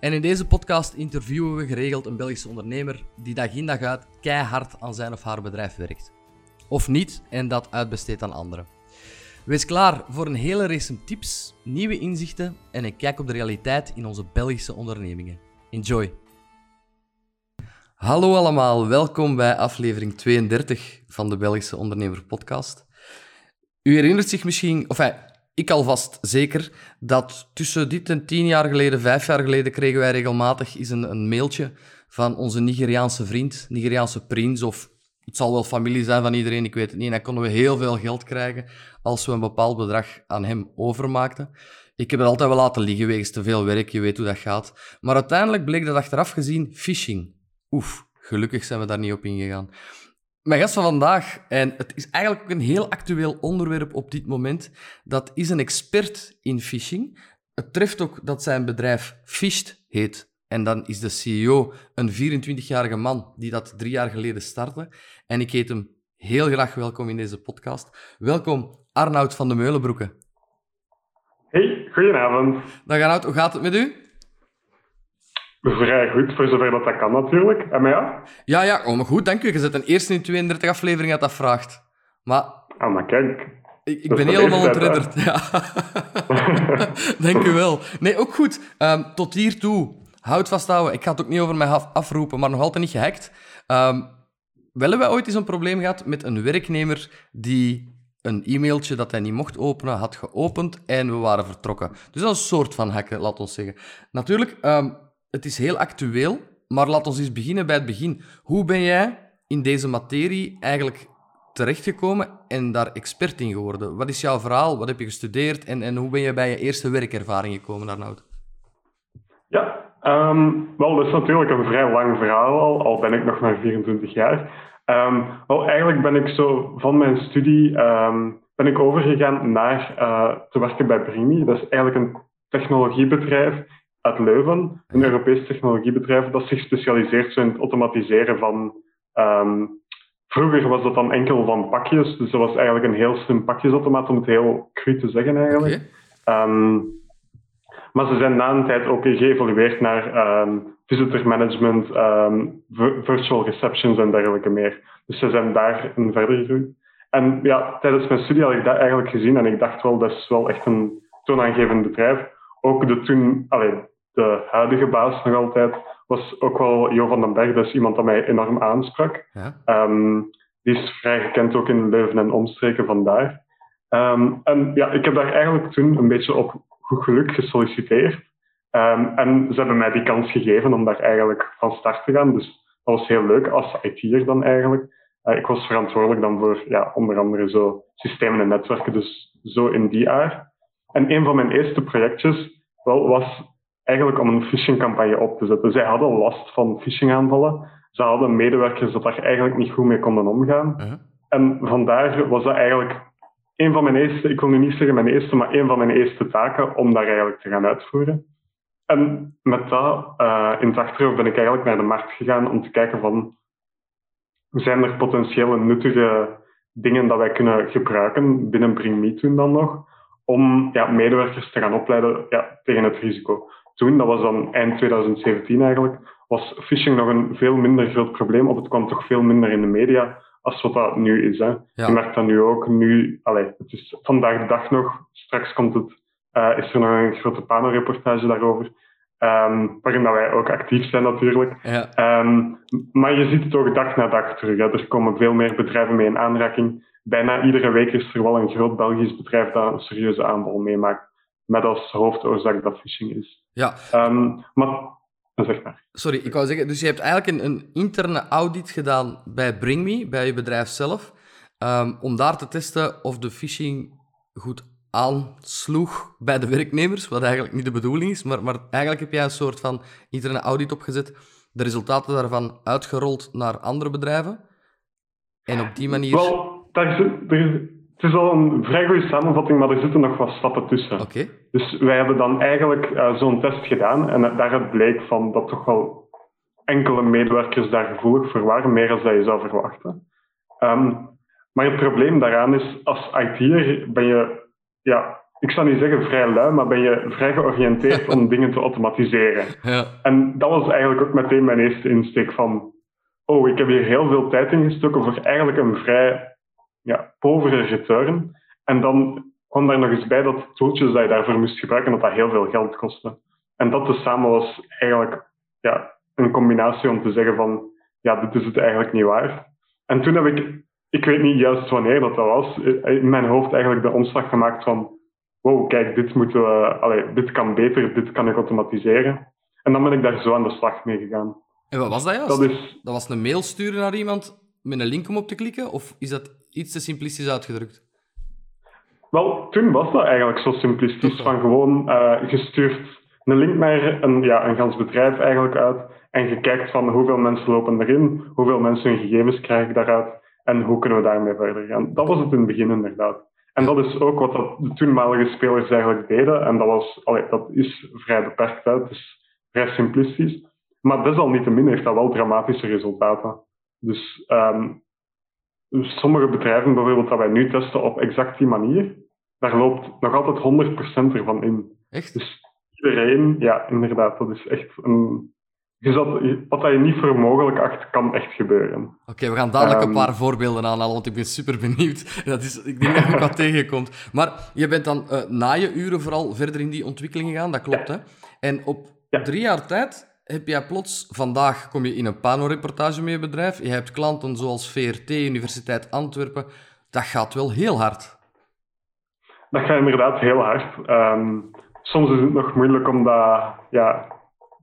En in deze podcast interviewen we geregeld een Belgische ondernemer die dag in dag uit keihard aan zijn of haar bedrijf werkt. Of niet en dat uitbesteedt aan anderen. Wees klaar voor een hele race tips, nieuwe inzichten en een kijk op de realiteit in onze Belgische ondernemingen. Enjoy! Hallo allemaal, welkom bij aflevering 32 van de Belgische Ondernemer Podcast. U herinnert zich misschien, of ik alvast zeker, dat tussen dit en tien jaar geleden, vijf jaar geleden, kregen wij regelmatig eens een, een mailtje van onze Nigeriaanse vriend, Nigeriaanse prins, of het zal wel familie zijn van iedereen, ik weet het niet. En dan konden we heel veel geld krijgen als we een bepaald bedrag aan hem overmaakten. Ik heb het altijd wel laten liggen wegens te veel werk, je weet hoe dat gaat. Maar uiteindelijk bleek dat achteraf gezien phishing. Oef, gelukkig zijn we daar niet op ingegaan. Mijn gast van vandaag, en het is eigenlijk ook een heel actueel onderwerp op dit moment, dat is een expert in phishing. Het treft ook dat zijn bedrijf Fished heet. En dan is de CEO een 24-jarige man die dat drie jaar geleden startte. En ik heet hem heel graag welkom in deze podcast. Welkom, Arnoud van de Meulenbroeke. Hey, goedenavond. Dag Arnoud, hoe gaat het met u? Vrij goed, voor zover dat, dat kan natuurlijk. En mij ja? Ja, ja, oh, maar goed, dank u. Je zet een eerste in 32 afleveringen dat dat vraagt. Maar... Ah, maar kijk. Ik, ik ben helemaal ontredderd. Ja. dank u wel. Nee, ook goed. Um, tot hiertoe. Houd vasthouden. Ik ga het ook niet over mij afroepen, maar nog altijd niet gehackt. Um, wel hebben wij ooit eens een probleem gehad met een werknemer die een e-mailtje dat hij niet mocht openen, had geopend en we waren vertrokken. Dus dat is een soort van hacken, laat ons zeggen. Natuurlijk, um, het is heel actueel, maar laat ons eens beginnen bij het begin. Hoe ben jij in deze materie eigenlijk terechtgekomen en daar expert in geworden? Wat is jouw verhaal? Wat heb je gestudeerd? En, en hoe ben je bij je eerste werkervaring gekomen, Arnoud? Ja, um, wel, dat is natuurlijk een vrij lang verhaal al, al ben ik nog maar 24 jaar. Um, wel, eigenlijk ben ik zo van mijn studie um, ben ik overgegaan naar uh, te werken bij Brimi. Dat is eigenlijk een technologiebedrijf uit Leuven, een Europees technologiebedrijf dat zich specialiseert in het automatiseren van. Um, vroeger was dat dan enkel van pakjes, dus dat was eigenlijk een heel slim pakjesautomaat, om het heel cru te zeggen eigenlijk. Um, maar ze zijn na een tijd ook geëvolueerd naar um, visitor management, virtual receptions en dergelijke meer. Dus ze zijn daar een verder gegroeid. En ja, tijdens mijn studie had ik dat eigenlijk gezien en ik dacht wel, dat is wel echt een toonaangevend bedrijf. Ook de toen, allee, de huidige baas nog altijd, was ook wel Jo van den Berg. Dat is iemand dat mij enorm aansprak. Ja. Um, die is vrij gekend ook in Leuven en omstreken vandaar. Um, en ja, ik heb daar eigenlijk toen een beetje op goed geluk gesolliciteerd. Um, en ze hebben mij die kans gegeven om daar eigenlijk van start te gaan. Dus dat was heel leuk als IT'er dan eigenlijk. Uh, ik was verantwoordelijk dan voor ja, onder andere zo systemen en netwerken, dus zo in die aard. En een van mijn eerste projectjes wel, was eigenlijk om een phishingcampagne op te zetten. Zij hadden last van phishingaanvallen. Ze hadden medewerkers dat daar eigenlijk niet goed mee konden omgaan. Uh-huh. En vandaar was dat eigenlijk een van mijn eerste, ik wil nu niet zeggen mijn eerste, maar een van mijn eerste taken om daar eigenlijk te gaan uitvoeren. En met dat uh, in het achterhoofd ben ik eigenlijk naar de markt gegaan om te kijken van zijn er potentiële nuttige dingen dat wij kunnen gebruiken binnen BringMe toen dan nog, om ja, medewerkers te gaan opleiden ja, tegen het risico toen, dat was dan eind 2017 eigenlijk, was phishing nog een veel minder groot probleem, of het kwam toch veel minder in de media als wat dat nu is. Hè. Je merkt dat nu ook. Nu, allez, het is vandaag de dag nog, straks komt het, uh, is er nog een grote panelreportage daarover, um, waarin dat wij ook actief zijn natuurlijk. Ja. Um, maar je ziet het ook dag na dag terug. Hè. Er komen veel meer bedrijven mee in aanraking. Bijna iedere week is er wel een groot Belgisch bedrijf dat een serieuze aanval meemaakt met als hoofdoorzaak dat phishing is. Ja. Um, maar, zeg maar. Sorry, ik wou zeggen, dus je hebt eigenlijk een, een interne audit gedaan bij BringMe, bij je bedrijf zelf, um, om daar te testen of de phishing goed aansloeg bij de werknemers, wat eigenlijk niet de bedoeling is, maar, maar eigenlijk heb jij een soort van interne audit opgezet de resultaten daarvan uitgerold naar andere bedrijven. En op die manier... Wel, daar is, er, het is al een vrij goede samenvatting, maar er zitten nog wat stappen tussen. Oké. Dus wij hebben dan eigenlijk uh, zo'n test gedaan en daaruit bleek van dat toch wel enkele medewerkers daar gevoelig voor waren, meer dan je zou verwachten. Um, maar het probleem daaraan is, als IT'er ben je, ja, ik zou niet zeggen vrij lui, maar ben je vrij georiënteerd om dingen te automatiseren. Ja. En dat was eigenlijk ook meteen mijn eerste insteek van, oh, ik heb hier heel veel tijd in gestoken voor eigenlijk een vrij ja, povere return. En dan kwam daar nog eens bij dat tooltjes dat je daarvoor moest gebruiken, dat dat heel veel geld kostte. En dat tezamen was eigenlijk ja, een combinatie om te zeggen van, ja, dit is het eigenlijk niet waar. En toen heb ik, ik weet niet juist wanneer dat, dat was, in mijn hoofd eigenlijk de omslag gemaakt van, wow, kijk, dit, moeten we, allee, dit kan beter, dit kan ik automatiseren. En dan ben ik daar zo aan de slag mee gegaan. En wat was dat juist? Dat, is, dat was een mail sturen naar iemand met een link om op te klikken? Of is dat iets te simplistisch uitgedrukt? Wel, toen was dat eigenlijk zo simplistisch. Van gewoon uh, gestuurd een link naar een, ja, een gans bedrijf eigenlijk uit. En je kijkt van hoeveel mensen lopen erin, hoeveel mensen hun gegevens krijgen daaruit. En hoe kunnen we daarmee verder gaan. Dat was het in het begin inderdaad. En dat is ook wat dat de toenmalige spelers eigenlijk deden. En dat, was, allee, dat is vrij beperkt uit. Het is vrij simplistisch. Maar desalniettemin heeft dat wel dramatische resultaten. Dus um, sommige bedrijven bijvoorbeeld dat wij nu testen op exact die manier, daar loopt nog altijd 100% ervan in. Echt? Dus iedereen, ja, inderdaad, dat is echt een. wat je niet voor mogelijk acht, kan echt gebeuren. Oké, we gaan dadelijk een ehm, paar voorbeelden aanhalen, want ik ben super benieuwd. Dat is, ik denk dat je wat tegenkomt. Maar je bent dan uh, na je uren vooral verder in die ontwikkeling gegaan, dat klopt, hè? En op drie jaar tijd heb jij plots, vandaag kom je in een panoreportage met je bedrijf, je hebt klanten zoals VRT, Universiteit Antwerpen, dat gaat wel heel hard. Dat gaat inderdaad heel hard. Ehm, soms is het nog moeilijk om dat, ja,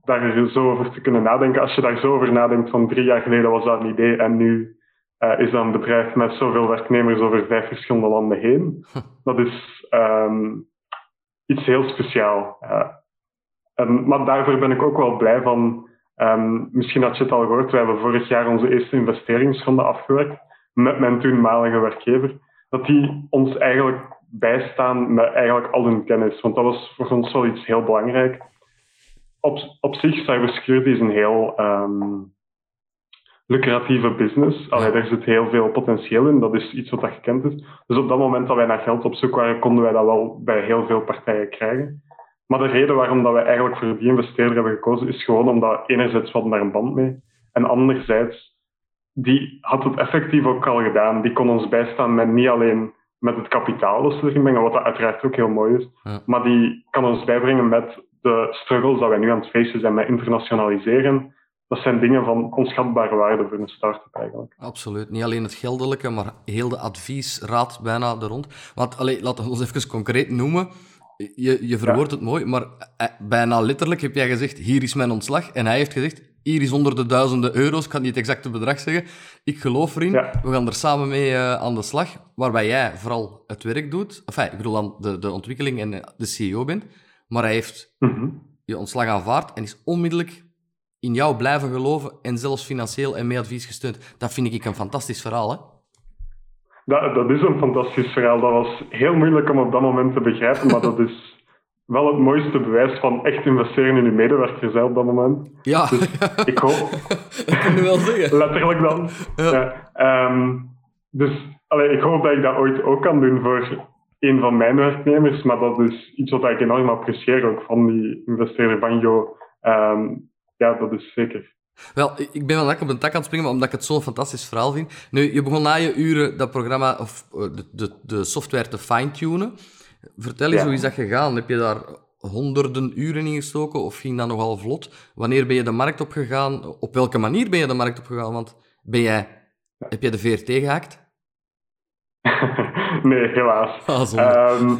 daar zo over te kunnen nadenken. Als je daar zo over nadenkt, van drie jaar geleden was dat een idee en nu uh, is dat een bedrijf met zoveel werknemers over vijf verschillende landen heen. Dat is um, iets heel speciaals. Um, maar daarvoor ben ik ook wel blij van. Um, misschien had je het al gehoord, we hebben vorig jaar onze eerste investeringsronde afgewerkt met mijn toenmalige werkgever. Dat die ons eigenlijk bijstaan met eigenlijk al hun kennis. Want dat was voor ons wel iets heel belangrijk. Op, op zich, cybersecurity is een heel um, lucratieve business. Allee, daar zit heel veel potentieel in. Dat is iets wat dat gekend is. Dus op dat moment dat wij naar geld op zoek waren, konden wij dat wel bij heel veel partijen krijgen. Maar de reden waarom dat wij eigenlijk voor die investeerder hebben gekozen, is gewoon omdat enerzijds we daar een band mee. En anderzijds, die had het effectief ook al gedaan. Die kon ons bijstaan met niet alleen met het kapitaal dat ze erin brengen, wat dat uiteraard ook heel mooi is, maar die kan ons bijbrengen met de struggles dat wij nu aan het facen zijn met internationaliseren. Dat zijn dingen van onschatbare waarde voor een start-up eigenlijk. Absoluut. Niet alleen het geldelijke, maar heel de adviesraad bijna er rond. Want allee, laten we ons even concreet noemen. Je, je verwoordt het mooi, maar eh, bijna letterlijk heb jij gezegd, hier is mijn ontslag. En hij heeft gezegd, hier is onder de duizenden euro's, ik kan niet het exacte bedrag zeggen. Ik geloof erin, we gaan er samen mee uh, aan de slag. Waarbij jij vooral het werk doet. Enfin, ik bedoel dan de, de ontwikkeling en de CEO bent. Maar hij heeft mhm. je ontslag aanvaard en is onmiddellijk in jou blijven geloven en zelfs financieel en mee advies gesteund. Dat vind ik een fantastisch verhaal, hè? Dat, dat is een fantastisch verhaal. Dat was heel moeilijk om op dat moment te begrijpen, maar dat is wel het mooiste bewijs van echt investeren in je medewerkers op dat moment. Ja. Dus ik hoop... dat kun je wel zeggen. Letterlijk dan. Ja. Ehm, dus allee, ik hoop dat ik dat ooit ook kan doen voor een van mijn werknemers, maar dat is iets wat ik enorm apprecieer ook van die investeerder Banjo. Um, ja, dat is zeker. Wel, ik ben wel lekker op een tak aan het springen, maar omdat ik het zo'n fantastisch verhaal vind. Nu, je begon na je uren dat programma, of eh, de, de, de software te fine-tunen. Vertel eens, hoe is dat gegaan? Heb je daar honderden uren in gestoken of ging dat nogal vlot? Wanneer ben je de markt opgegaan? Op welke manier ben je de markt opgegaan? Want ben jij, heb je de VRT gehackt? nee, helaas. Ah, um,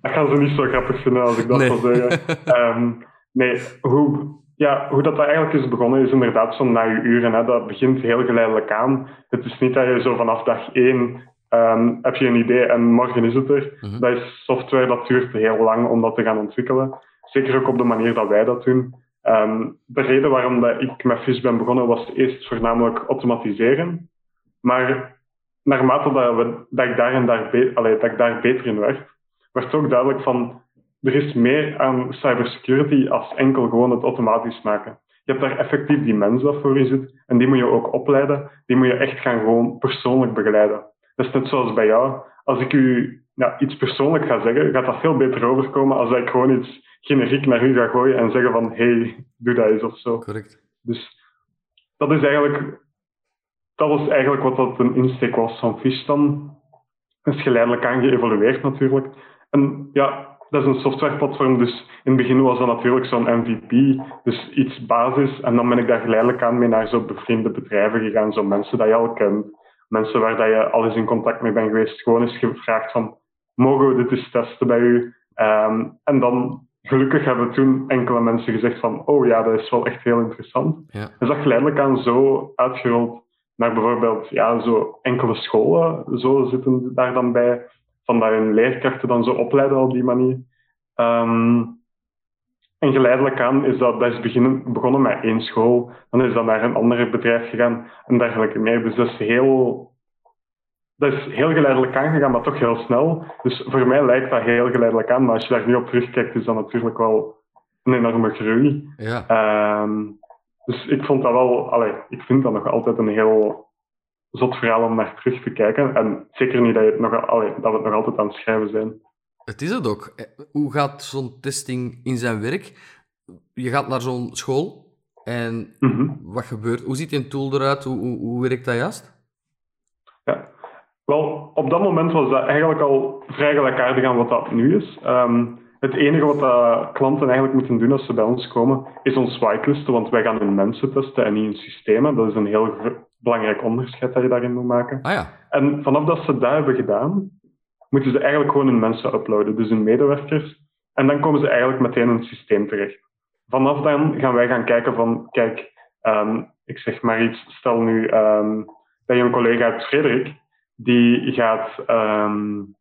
dat gaan ze niet zo grappig vinden als ik dat nee. zou zeggen. Um, nee, hoe, ja, hoe dat, eigenlijk is begonnen is inderdaad zo na je uren. Hè. Dat begint heel geleidelijk aan. Het is niet dat je zo vanaf dag één um, heb je een idee en morgen is het er. Mhm. Dat is software dat duurt heel lang om dat te gaan ontwikkelen. Zeker ook op de manier dat wij dat doen. Ehm, de reden waarom dat ik met FIS ben begonnen was eerst voornamelijk automatiseren. Maar naarmate dat, we, dat, ik, daar en daar allee, dat ik daar beter in werd, werd ook duidelijk van er is meer aan cybersecurity als enkel gewoon het automatisch maken. Je hebt daar effectief die mens dat voor je zit en die moet je ook opleiden. Die moet je echt gaan gewoon persoonlijk begeleiden. Dat is net zoals bij jou. Als ik u ja, iets persoonlijk ga zeggen, gaat dat veel beter overkomen als ik gewoon iets generiek naar u ga gooien en zeggen van hey, doe dat eens of zo. Correct. Dus dat is eigenlijk, dat was eigenlijk wat dat een insteek was van Fish dan. is geleidelijk aan geëvolueerd natuurlijk. En ja, dat is een softwareplatform, dus in het begin was dat natuurlijk zo'n MVP, dus iets basis. En dan ben ik daar geleidelijk aan mee naar zo bevriende bedrijven gegaan, zo mensen die je al kent, mensen waar dat je al eens in contact mee bent geweest, gewoon eens gevraagd van, mogen we dit eens testen bij u? Um, en dan, gelukkig hebben toen enkele mensen gezegd van, oh ja, dat is wel echt heel interessant. Ja. Dus dat geleidelijk aan zo uitgerold naar bijvoorbeeld ja, zo enkele scholen, zo zitten daar dan bij van hun leerkrachten dan zo opleiden op die manier. Um, en geleidelijk aan is dat, dat is beginnen, begonnen met één school, dan is dat naar een ander bedrijf gegaan en dergelijke meer. Dus dat is heel, dat is heel geleidelijk aangegaan, maar toch heel snel. Dus voor mij lijkt dat heel geleidelijk aan, maar als je daar nu op terugkijkt, is dat natuurlijk wel een enorme groei. Ja. Um, dus ik vond dat wel, allee, ik vind dat nog altijd een heel zot verhaal om naar terug te kijken. En zeker niet dat, je het nog, allee, dat we het nog altijd aan het schrijven zijn. Het is het ook. Eh, hoe gaat zo'n testing in zijn werk? Je gaat naar zo'n school en mm wat gebeurt? Hoe ziet een tool eruit? Hoe, hoe, hoe werkt dat juist? Ja, wel, op dat moment was dat eigenlijk al vrij gelijkaardig aan wat dat nu is. Um, het enige wat dat klanten eigenlijk moeten doen als ze bij ons komen, is ons whitelisten, want wij gaan hun mensen testen en niet hun systemen. Dat is een heel belangrijk onderscheid dat je daarin moet maken. Ah, ja. En vanaf dat ze dat hebben gedaan, moeten ze eigenlijk gewoon hun mensen uploaden, dus hun medewerkers. En dan komen ze eigenlijk meteen in het systeem terecht. Vanaf dan gaan wij gaan kijken van, kijk, um, ik zeg maar iets, stel nu um, dat je een collega hebt, Frederik, die gaat um,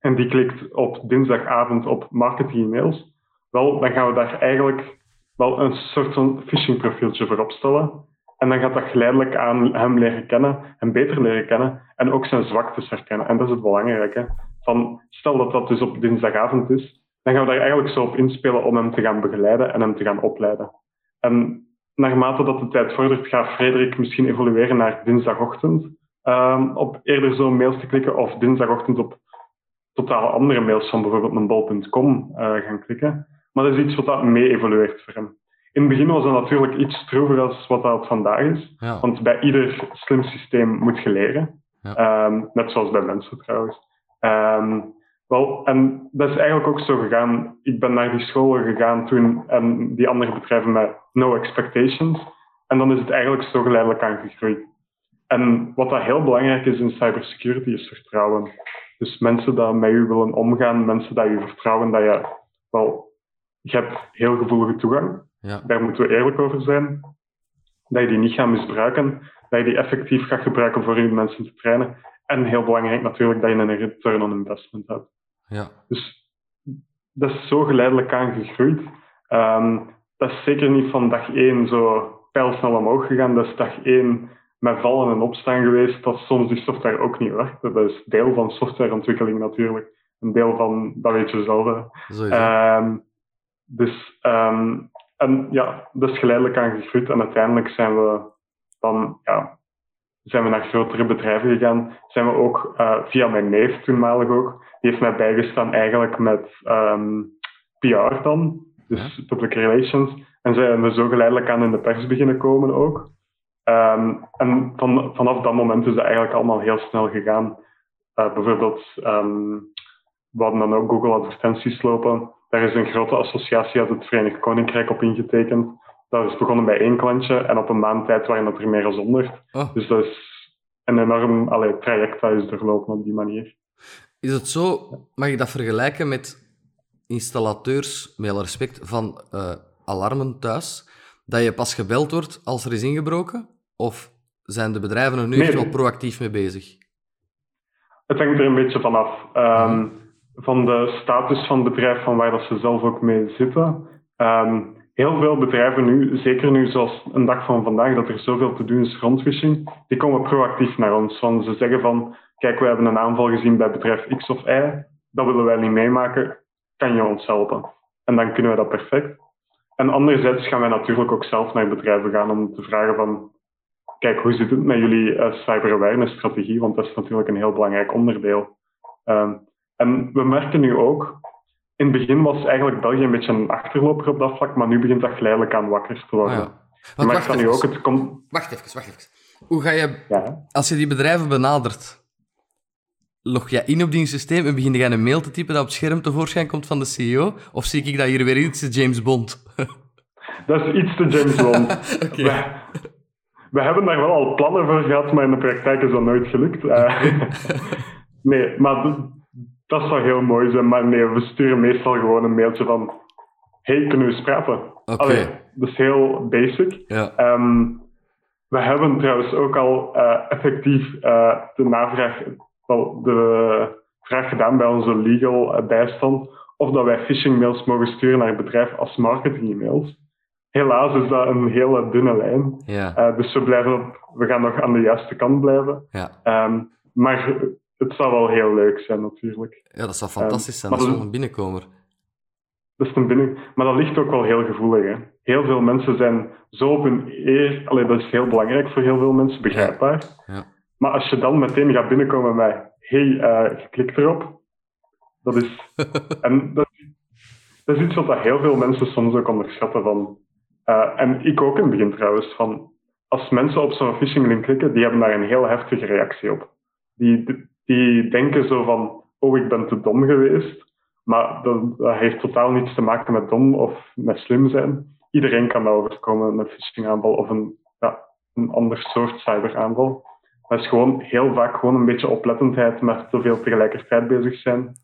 en die klikt op dinsdagavond op marketing-e-mails, wel, dan gaan we daar eigenlijk wel een soort van phishing profieltje voor opstellen. En dan gaat dat geleidelijk aan hem leren kennen, hem beter leren kennen en ook zijn zwaktes herkennen. En dat is het belangrijke. Van, stel dat dat dus op dinsdagavond is, dan gaan we daar eigenlijk zo op inspelen om hem te gaan begeleiden en hem te gaan opleiden. En naarmate dat de tijd vordert, gaat Frederik misschien evolueren naar dinsdagochtend um, op eerder zo'n mails te klikken of dinsdagochtend op totaal andere mails van bijvoorbeeld een uh, gaan klikken. Maar dat is iets wat dat mee evolueert voor hem. In het begin was dat natuurlijk iets stroever als wat dat vandaag is. Ja. Want bij ieder slim systeem moet je leren. Ja. Um, net zoals bij mensen trouwens. Um, wel, en dat is eigenlijk ook zo gegaan. Ik ben naar die scholen gegaan toen en die andere bedrijven met no expectations. En dan is het eigenlijk zo geleidelijk aan gegroeid. En wat dat heel belangrijk is in cybersecurity is vertrouwen. Dus mensen die met u willen omgaan, mensen die u vertrouwen dat je, wel, je hebt heel gevoelige toegang. Ja. Daar moeten we eerlijk over zijn. Dat je die niet gaat misbruiken, dat je die effectief gaat gebruiken voor je mensen te trainen. En heel belangrijk natuurlijk dat je een return on investment hebt. Ja. Dus dat is zo geleidelijk aan gegroeid. Um, dat is zeker niet van dag één zo pijlsnel omhoog gegaan. Dat is dag één met vallen en opstaan geweest dat soms die software ook niet werkt. Dat is deel van softwareontwikkeling natuurlijk. Een deel van, dat weet je zelf. Um, dus, um, en ja, dat is geleidelijk aan gegroeid. En uiteindelijk zijn we dan, ja, zijn we naar grotere bedrijven gegaan. Zijn we ook uh, via mijn neef toenmalig ook. Die heeft mij bijgestaan eigenlijk met um, PR dan. Dus public relations. En zijn we zo geleidelijk aan in de pers beginnen komen ook. Um, en van, vanaf dat moment is dat eigenlijk allemaal heel snel gegaan. Uh, bijvoorbeeld, um, we hadden dan ook Google advertenties lopen. Daar is een grote associatie uit het Verenigd Koninkrijk op ingetekend. Dat is begonnen bij één klantje en op een maand tijd waren dat er meer dan honderd. Oh. Dus dat is een enorm allee, traject dat is doorlopen op die manier. Is het zo, mag je dat vergelijken met installateurs, met alle respect, van uh, alarmen thuis, dat je pas gebeld wordt als er is ingebroken? Of zijn de bedrijven er nu nee. echt wel proactief mee bezig? Het hangt er een beetje vanaf. Um, van de status van het bedrijf, van waar dat ze zelf ook mee zitten. Um, heel veel bedrijven nu, zeker nu zoals een dag van vandaag, dat er zoveel te doen is rond phishing, die komen proactief naar ons. Van ze zeggen van, kijk, we hebben een aanval gezien bij bedrijf X of Y, dat willen wij niet meemaken, kan je ons helpen? En dan kunnen we dat perfect. En anderzijds gaan wij natuurlijk ook zelf naar bedrijven gaan om te vragen van, kijk, hoe zit het met jullie uh, cyber awareness strategie? Want dat is natuurlijk een heel belangrijk onderdeel. Um, en we merken nu ook, in het begin was eigenlijk België een beetje een achterloper op dat vlak, maar nu begint dat geleidelijk aan wakker te worden. Ah, ja. wacht, even, nu ook, het komt... wacht even, wacht even. Hoe ga je, ja. als je die bedrijven benadert, log jij in op die systeem en begin jij een mail te typen dat op het scherm tevoorschijn komt van de CEO? Of zie ik dat hier weer iets James Bond? dat is iets te James Bond. okay. we, hebben daar wel al plannen voor gehad, maar in de praktijk is dat nooit gelukt. Uh, nee, maar dat zou heel mooi zijn, maar nee, we sturen meestal gewoon een mailtje van hey, kunnen we eens praten? Oké. dat is heel basic. Ja. Ehm, we hebben trouwens ook al uh, effectief uh, de navraag, wel, de vraag gedaan bij onze legal bijstand, of dat wij phishing mails mogen sturen naar het bedrijf als marketing e-mails. Helaas is dat een hele dunne lijn. Ja. dus we, blijven we gaan nog aan de juiste kant blijven. Ja. Um, maar het zou wel heel leuk zijn, natuurlijk. Ja, dat zou fantastisch zijn. dat is wel een binnenkomer. Dat is een binnen... Maar dat ligt ook wel heel gevoelig. Hè? Heel veel mensen zijn zo op hun eer... Allee, dat is heel belangrijk voor heel veel mensen, begrijpbaar. Ja. Maar als je dan meteen gaat binnenkomen met... hey, uh, klik erop. Dat is... en dat, dat, is iets wat heel veel mensen soms ook onderschatten. Van, uh, en ik ook in het begin trouwens. Van, als mensen op zo'n phishing link klikken, die hebben daar een heel heftige reactie op. Die, die denken zo van, oh, ik ben te dom geweest. Maar dat, dat, heeft totaal niets te maken met dom of met slim zijn. Iedereen kan dat overkomen, een phishing-aanval of een, ja, een ander soort cyberaanval. Dat is gewoon heel vaak gewoon een beetje oplettendheid met te veel tegelijkertijd bezig zijn.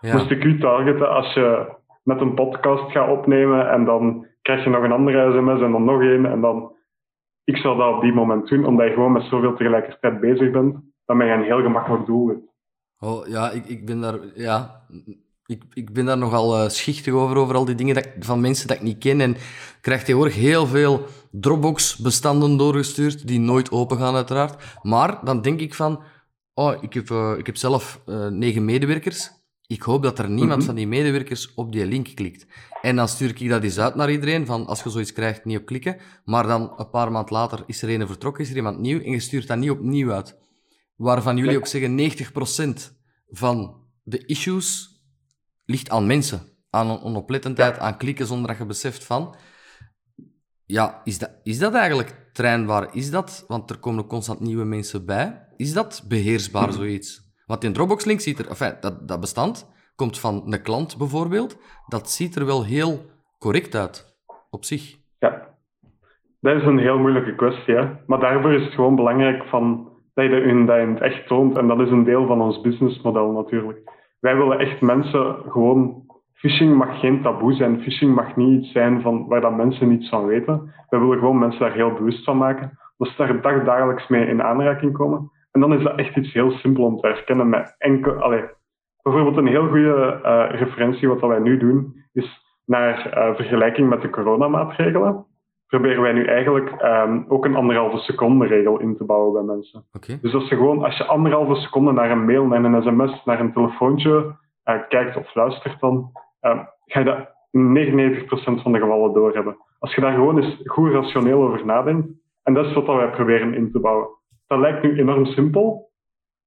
Ja. Moest ik u targeten als je met een podcast gaat opnemen en dan krijg je nog een andere sms en dan nog één en dan... Ik zou dat op die moment doen, omdat je gewoon met zoveel tegelijkertijd bezig bent dan ben je een heel gemakkelijk doel. Oh, ja, ik, ik ben daar... Ja, ik, ik ben daar nogal uh, schichtig over, over al die dingen dat van mensen dat ik niet ken. En ik krijg tegenwoordig heel veel Dropbox-bestanden doorgestuurd, die nooit open gaan, uiteraard. Maar dan denk ik van... Oh, ik heb, uh, ik heb zelf uh, negen medewerkers. Ik hoop dat er niemand mhm. van die medewerkers op die link klikt. En dan stuur ik dat eens uit naar iedereen, van als je zoiets krijgt, niet op klikken. Maar dan, een paar maanden later, is er een vertrokken, is er iemand nieuw, en je stuurt dat niet opnieuw uit waarvan jullie ook zeggen 90% van de issues ligt aan mensen. Aan onoplettendheid, aan klikken zonder dat je beseft van... Ja, is dat, is dat eigenlijk trainbaar? Is dat, want er komen constant nieuwe mensen bij, is dat beheersbaar, hmm. zoiets? Want in Dropbox-link ziet er... Enfin, dat, dat bestand komt van een klant bijvoorbeeld. Dat ziet er wel heel correct uit, op zich. Ja, dat is een heel moeilijke kwestie. Hè? Maar daarvoor is het gewoon belangrijk van dat je hun dat het echt toont. En dat is een deel van ons businessmodel natuurlijk. Wij willen echt mensen gewoon... Phishing mag geen taboe zijn. Phishing mag niet iets zijn van, waar dat mensen niets van weten. Wij willen gewoon mensen daar heel bewust van maken. Dat ze daar dag, dagelijks mee in aanraking komen. En dan is dat echt iets heel simpel om te herkennen met enkel... Allez, bijvoorbeeld een heel goede uh, referentie wat wij nu doen, is naar uh, vergelijking met de coronamaatregelen proberen wij nu eigenlijk um, ook een anderhalve seconde regel in te bouwen bij mensen. Okay. Dus als je gewoon, als je anderhalve seconde naar een mail, naar een sms, naar een telefoontje uh, kijkt of luistert, dan uh, ga je dat in 99% van de gevallen doorhebben. Als je daar gewoon eens goed rationeel over nadenkt, en dat is wat wij proberen in te bouwen. Dat lijkt nu enorm simpel,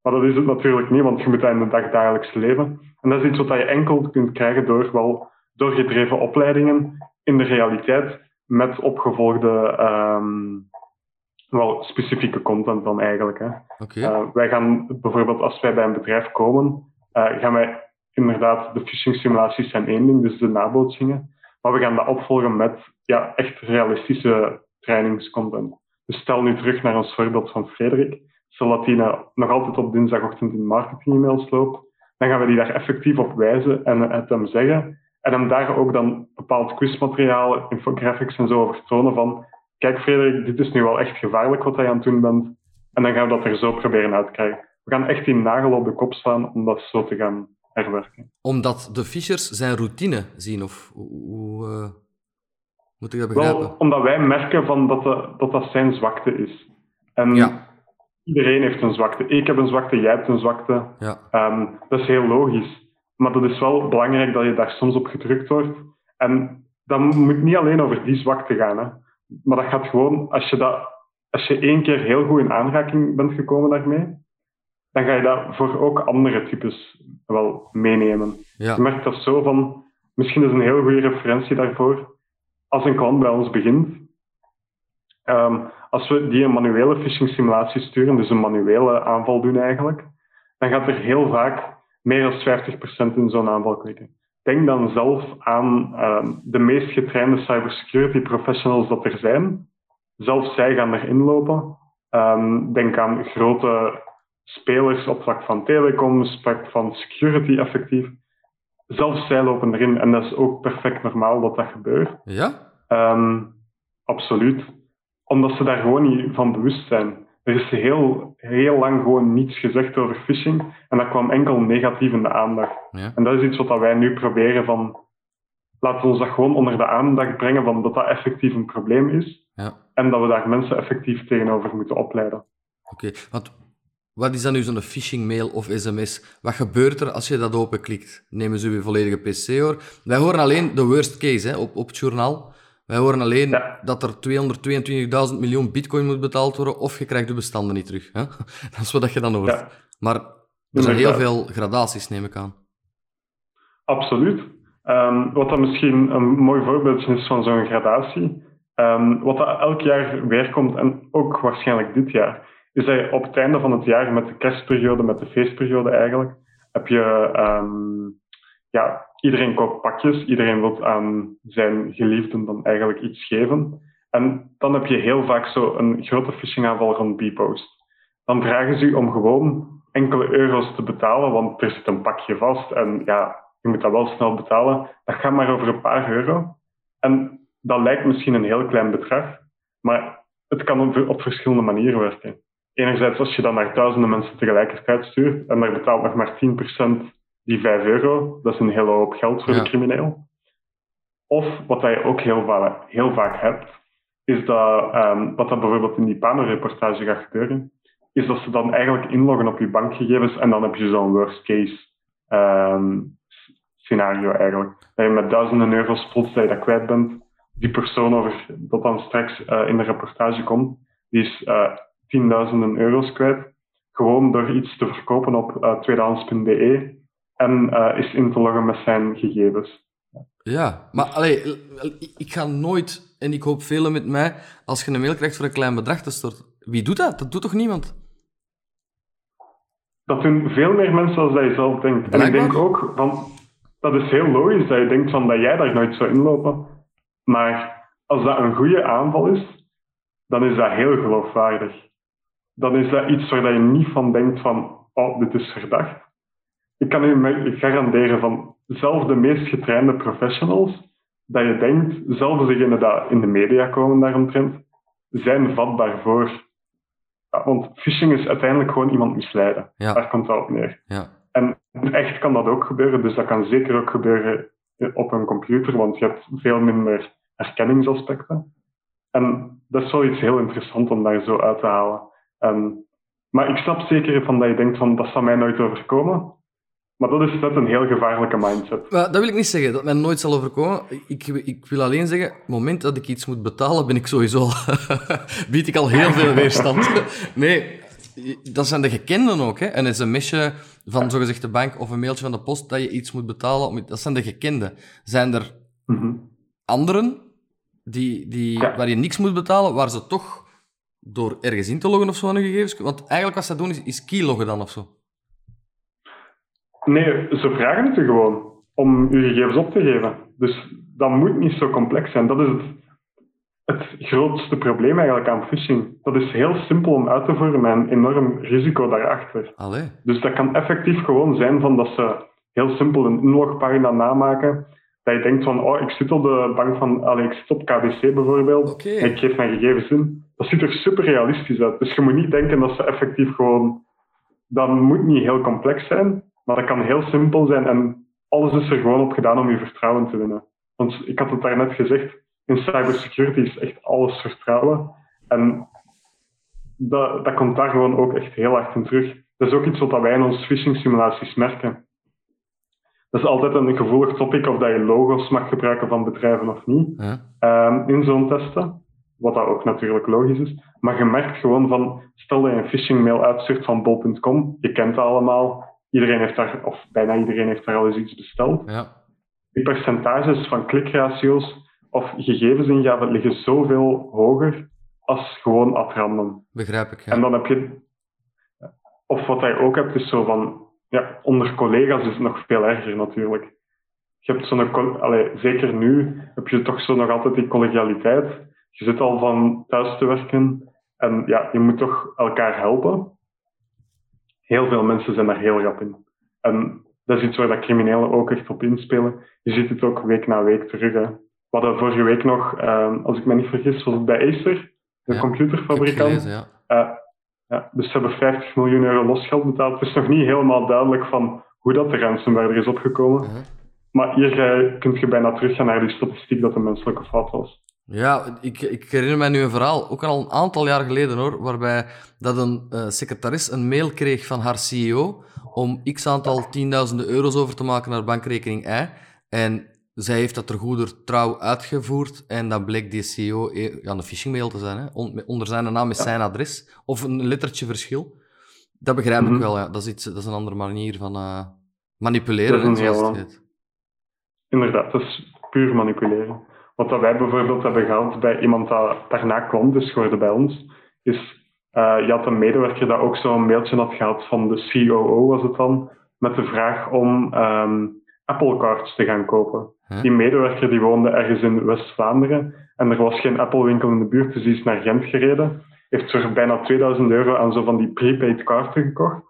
maar dat is het natuurlijk niet, want je moet dat in het dagdagelijks leven. En dat is iets wat je enkel kunt krijgen door wel doorgedreven opleidingen in de realiteit met opgevolgde um, wel specifieke content dan eigenlijk. Hè. Okay. Uh, eh, wij gaan bijvoorbeeld als wij bij een bedrijf komen, uh, gaan wij inderdaad de phishing simulaties zijn één ding, dus de nabootsingen. Maar we gaan dat opvolgen met ja, echt realistische trainingscontent. Dus stel nu terug naar ons voorbeeld van Frederik. Stel dat hij nog altijd op dinsdagochtend in marketing-e-mails loopt, dan gaan we die daar effectief op wijzen en het hem zeggen. En hem daar ook dan bepaald quizmateriaal, infographics en zo over tonen van kijk Frederik, dit is nu wel echt gevaarlijk wat hij aan het doen bent. En dan gaan we dat er zo proberen uit te krijgen. We gaan echt die nagel op de kop slaan om dat zo te gaan herwerken. Omdat de Fishers zijn routine zien, of hoe... Uh... Moet ik dat begrijpen? Wel, omdat wij merken van dat, de, dat dat zijn zwakte is. En Ja. iedereen heeft een zwakte. Ik heb een zwakte, jij hebt een zwakte. Ja. Ehm, dat is heel logisch. Maar dat is wel belangrijk dat je daar soms op gedrukt wordt. En dat moet niet alleen over die zwakte gaan. Hè. Maar dat gaat gewoon, als je, dat, als je één keer heel goed in aanraking bent gekomen daarmee, dan ga je dat voor ook andere types wel meenemen. Ja. Je merkt dat zo van, misschien is een heel goede referentie daarvoor. Als een klant bij ons begint, ehm, als we die een manuele phishing simulatie sturen, dus een manuele aanval doen eigenlijk, dan gaat er heel vaak meer dan 50% in zo'n aanval klikken. Denk dan zelf aan ehm, de meest getrainde cybersecurity professionals dat er zijn. Zelfs zij gaan erin lopen. Ehm, denk aan grote spelers op vlak van telecom, op vlak van security effectief. Zelfs zij lopen erin en dat is ook perfect normaal dat dat gebeurt. Ja? Ehm, absoluut. Omdat ze daar gewoon niet van bewust zijn. Er is heel, heel lang gewoon niets gezegd over phishing en dat kwam enkel negatief in de aandacht. Ja. En dat is iets wat wij nu proberen van... Laten we ons dat gewoon onder de aandacht brengen van dat dat effectief een probleem is Ja. en dat we daar mensen effectief tegenover moeten opleiden. Oké. Want wat is dan nu zo'n phishing mail of sms? Wat gebeurt er als je dat openklikt? Nemen ze uw volledige PC hoor. Wij horen alleen de worst case hè, op, op het journaal. Wij horen alleen Ja. dat er 222.000 miljoen bitcoin moet betaald worden of je krijgt de bestanden niet terug. Hè? Dat is wat je dan hoort. Ja. Maar er zijn heel veel gradaties, neem ik aan. Absoluut. Ehm, wat dan misschien een mooi voorbeeldje is van zo'n gradatie, ehm, wat dat elk jaar weerkomt en ook waarschijnlijk dit jaar, is dat je op het einde van het jaar met de kerstperiode, met de feestperiode eigenlijk, heb je, ehm, ja, iedereen koopt pakjes, iedereen wil aan zijn geliefden dan eigenlijk iets geven. En dan heb je heel vaak zo een grote phishingaanval rond Bpost. Dan vragen ze u om gewoon enkele euro's te betalen, want er zit een pakje vast en ja, je moet dat wel snel betalen. Dat gaat maar over een paar euro. En dat lijkt misschien een heel klein bedrag, maar het kan op, verschillende manieren werken. Enerzijds als je dat naar duizenden mensen tegelijkertijd stuurt en daar betaalt nog maar 10% die 5 euro, dat is een hele hoop geld voor Ja. de crimineel. Of wat je ook heel, va- heel vaak hebt, is dat, ehm, wat dat bijvoorbeeld in die Pano-reportage gaat gebeuren, is dat ze dan eigenlijk inloggen op je bankgegevens en dan heb je zo'n worst case ehm, scenario eigenlijk. Dat je met duizenden euro's plots dat je dat kwijt bent. Die persoon over, dat dan straks eh, in de reportage komt, die is eh, tienduizenden euro's kwijt. Gewoon door iets te verkopen op eh, tweedehands.be en eh, is in te loggen met zijn gegevens. Ja, maar allee, ik ga nooit, en ik hoop velen met mij, als je een mail krijgt voor een klein bedrag te storten. Wie doet dat? Dat doet toch niemand? Dat doen veel meer mensen dan dat je zelf denkt. En ik denk ook, van, dat is heel logisch dat je denkt van, dat jij daar nooit zou inlopen. Maar als dat een goede aanval is, dan is dat heel geloofwaardig. Dan is dat iets waar dat je niet van denkt van, oh, dit is verdacht. Ik kan u garanderen van, zelfs de meest getrainde professionals, dat je denkt, zelfs degenen die in de media komen daaromtrent, zijn vatbaar voor. Ja, want phishing is uiteindelijk gewoon iemand misleiden. Ja. Daar komt het op neer. Ja. En echt kan dat ook gebeuren, dus dat kan zeker ook gebeuren op een computer, want je hebt veel minder herkenningsaspecten. En dat is wel iets heel interessants om daar zo uit te halen. Ehm, maar ik snap zeker van dat je denkt van dat zal mij nooit overkomen. Maar dat is net een heel gevaarlijke mindset. Maar dat wil ik niet zeggen, dat mij nooit zal overkomen. Ik, ik wil alleen zeggen, op het moment dat ik iets moet betalen, ben ik sowieso... bied ik al heel veel weerstand. Nee, dat zijn de gekenden ook. Hè? Een sms'je van zogezegd de bank of een mailtje van de post dat je iets moet betalen. om- Dat zijn de gekenden. Zijn er Mhm. anderen die, die, Ja. waar je niks moet betalen, waar ze toch door ergens in te loggen of zo aan hun gegevens... Want eigenlijk wat ze doen is, is keyloggen dan of zo. Nee, ze vragen het je gewoon om je gegevens op te geven. Dus dat moet niet zo complex zijn. Dat is het, het grootste probleem eigenlijk aan phishing. Dat is heel simpel om uit te voeren met een enorm risico daarachter. Allee. Dus dat kan effectief gewoon zijn van dat ze heel simpel een inlogpagina namaken. Dat je denkt van, oh, ik zit op de bank van, allee, ik zit op KBC bijvoorbeeld. En ik geef mijn gegevens in. Dat ziet er super realistisch uit. Dus je moet niet denken dat ze effectief gewoon... Dat moet niet heel complex zijn, maar dat kan heel simpel zijn. En alles is er gewoon op gedaan om je vertrouwen te winnen. Want ik had het daarnet gezegd, in cybersecurity is echt alles vertrouwen. En dat, dat komt daar gewoon ook echt heel hard in terug. Dat is ook iets wat wij in onze phishing simulaties merken. Dat is altijd een gevoelig topic of dat je logo's mag gebruiken van bedrijven of niet Ja. ehm, in zo'n testen. Wat dat ook natuurlijk logisch is. Maar je merkt gewoon van, stel dat je een phishing mail uitstuurt van bol.com, je kent dat allemaal, iedereen heeft daar, of bijna iedereen heeft daar al eens iets besteld. Ja. Die percentages van klikratio's of gegevensingaven liggen zoveel hoger als gewoon at random. Begrijp ik. Ja. En dan heb je, of wat je ook hebt, is zo van, ja, onder collega's is het nog veel erger natuurlijk. Je hebt zo'n, allee, zeker nu heb je toch zo nog altijd die collegialiteit. Je zit al van thuis te werken en ja, je moet toch elkaar helpen. Heel veel mensen zijn daar heel rap in. En dat is iets waar dat criminelen ook echt op inspelen. Je ziet het ook week na week terug. Hè. We hadden vorige week nog, eh, als ik me niet vergis, was het bij Acer, de Ja, computerfabrikant. Gelezen, ja. Eh, ja, dus ze hebben 50 miljoen euro losgeld betaald. Het is nog niet helemaal duidelijk van hoe dat de ransomware er is opgekomen. Mhm. Maar hier eh, kun je bijna teruggaan naar die statistiek dat een menselijke fout was. Ja, ik, ik herinner mij nu een verhaal, ook al een aantal jaar geleden hoor, waarbij dat een eh, secretaris een mail kreeg van haar CEO om x aantal tienduizenden euro's over te maken naar bankrekening I. En zij heeft dat ter goeder trouw uitgevoerd en dan bleek die CEO e- ja, een phishingmail te zijn, hè, on- onder zijn naam Ja. zijn adres, of een lettertje verschil. Dat begrijp Mhm. ik wel, ja. dat, is iets, dat is een andere manier van eh, manipuleren, Dat is een zoals het heet. Inderdaad, dat is puur manipuleren. Wat dat wij bijvoorbeeld hebben gehad bij iemand dat daarna klant is geworden bij ons, is eh, je had een medewerker dat ook zo'n mailtje had gehad van de COO, was het dan, met de vraag om ehm, Apple Cards te gaan kopen. Huh? Die medewerker die woonde ergens in West-Vlaanderen en er was geen Apple-winkel in de buurt, dus die is naar Gent gereden. Heeft voor bijna 2000 euro aan zo van die prepaid kaarten gekocht.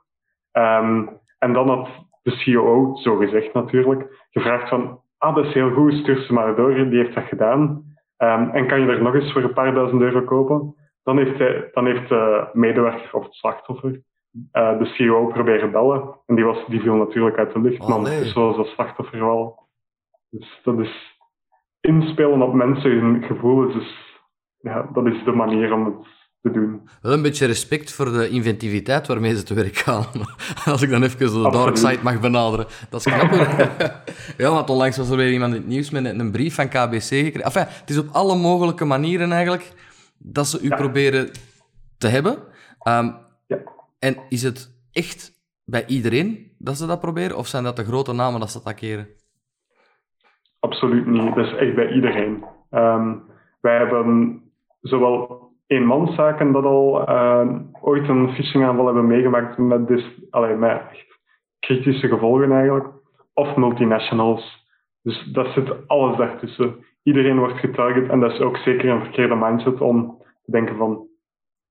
Ehm, en dan had de COO, zo gezegd natuurlijk, gevraagd van, ah, dat is heel goed, stuur ze maar door, die heeft dat gedaan. Ehm, en kan je er nog eens voor een paar duizend euro kopen? Dan heeft, hij, dan heeft de medewerker of het slachtoffer eh, de CEO proberen bellen. En die, was, die viel natuurlijk uit de lucht, Oh, maar nee. ondertussen was dat slachtoffer wel. Dus dat is inspelen op mensen hun gevoelens. Dus ja, dat is de manier om het te doen. Wel een beetje respect voor de inventiviteit waarmee ze te werk gaan. Als ik dan even de Absoluut. dark side mag benaderen. Dat is hoor. ja, want onlangs was er weer iemand in het nieuws met een, brief van KBC gekregen. Enfin, het is op alle mogelijke manieren eigenlijk dat ze u Ja. proberen te hebben. Ehm, Ja. En is het echt bij iedereen dat ze dat proberen? Of zijn dat de grote namen dat ze attackeren? Absoluut niet. Dat is echt bij iedereen. Ehm, wij hebben zowel eenmanszaken dat al ehm, ooit een phishingaanval hebben meegemaakt met, dis, allee, met echt kritische gevolgen eigenlijk, of multinationals. Dus dat zit alles daartussen. Iedereen wordt getarget en dat is ook zeker een verkeerde mindset om te denken van,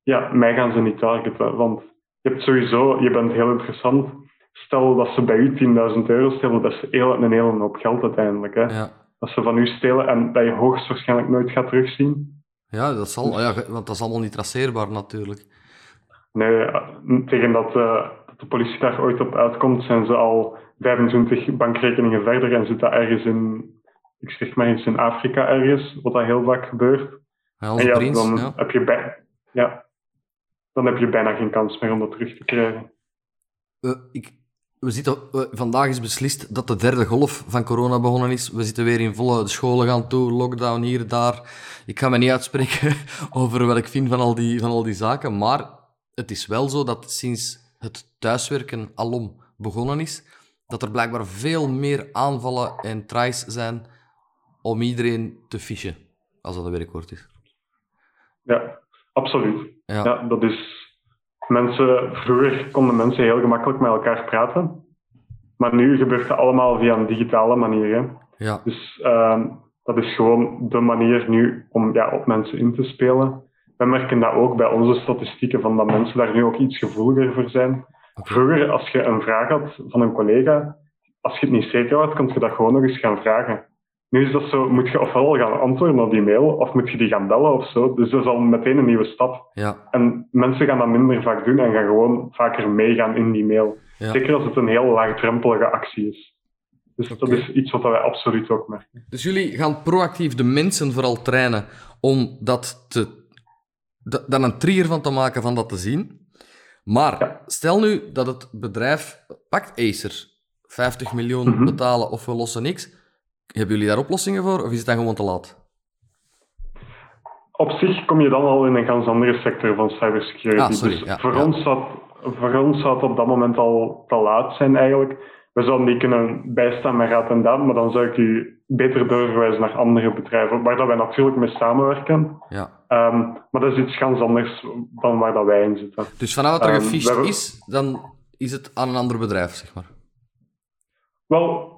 ja, mij gaan ze niet targeten, want je hebt sowieso, je bent heel interessant. Stel dat ze bij u 10.000 euro stelen, dat is heel, een hele hoop geld uiteindelijk. Hè? Ja. Dat ze van u stelen en dat je hoogstwaarschijnlijk nooit gaat terugzien. Ja, dat zal, ja, want dat is allemaal niet traceerbaar natuurlijk. Nee, tegen dat, eh, de politie daar ooit op uitkomt, zijn ze al 25 bankrekeningen verder en zit dat ergens in, ik zeg maar eens in Afrika ergens, wat dat heel vaak gebeurt. Ja, En ja, prins, dan, ja. Heb je bij, ja, dan heb je bijna geen kans meer om dat terug te krijgen. Eh, ik, we zitten, vandaag is beslist dat de derde golf van corona begonnen is. We zitten weer in volle de scholen gaan toe, lockdown hier, daar. Ik ga me niet uitspreken over wat ik vind van al die, van al die zaken. Maar het is wel zo dat sinds het thuiswerken alom begonnen is, dat er blijkbaar veel meer aanvallen en tries zijn om iedereen te fishen, als dat een werkwoord is. Ja, absoluut. Ja. Ja, dat is. Mensen, vroeger konden mensen heel gemakkelijk met elkaar praten. Maar nu gebeurt dat allemaal via een digitale manier. Hè. ja. Dus ehm, dat is gewoon de manier nu om ja, op mensen in te spelen. We merken dat ook bij onze statistieken, van dat mensen daar nu ook iets gevoeliger voor zijn. Vroeger, als je een vraag had van een collega, als je het niet zeker was, kon je dat gewoon nog eens gaan vragen. Nu is dat zo, moet je ofwel gaan antwoorden op die mail, of moet je die gaan bellen of zo. Dus dat is al meteen een nieuwe stap. Ja. En mensen gaan dat minder vaak doen en gaan gewoon vaker meegaan in die mail. Ja. Zeker als het een heel laagdrempelige actie is. Dus dat is iets wat wij absoluut ook merken. Dus jullie gaan proactief de mensen vooral trainen om dat te, da- daar een trigger van te maken van dat te zien. Maar Ja. stel nu dat het bedrijf pakt Acer 50 miljoen Mhm. betalen of we lossen niks. Hebben jullie daar oplossingen voor of is het dan gewoon te laat? Op zich kom je dan al in een ganz andere sector van cybersecurity. Ah, sorry, dus ja, voor, ja. Ons zou, het- voor ons zou het op dat moment al te laat zijn eigenlijk. We zouden die kunnen bijstaan met raad en daad, maar dan zou ik u beter doorverwijzen naar andere bedrijven, waar dat wij natuurlijk mee samenwerken. Ja. Ehm, maar dat is iets ganz anders dan waar dat wij in zitten. Dus vanaf dat er we hebben- is, dan is het aan een ander bedrijf, zeg maar. Wel,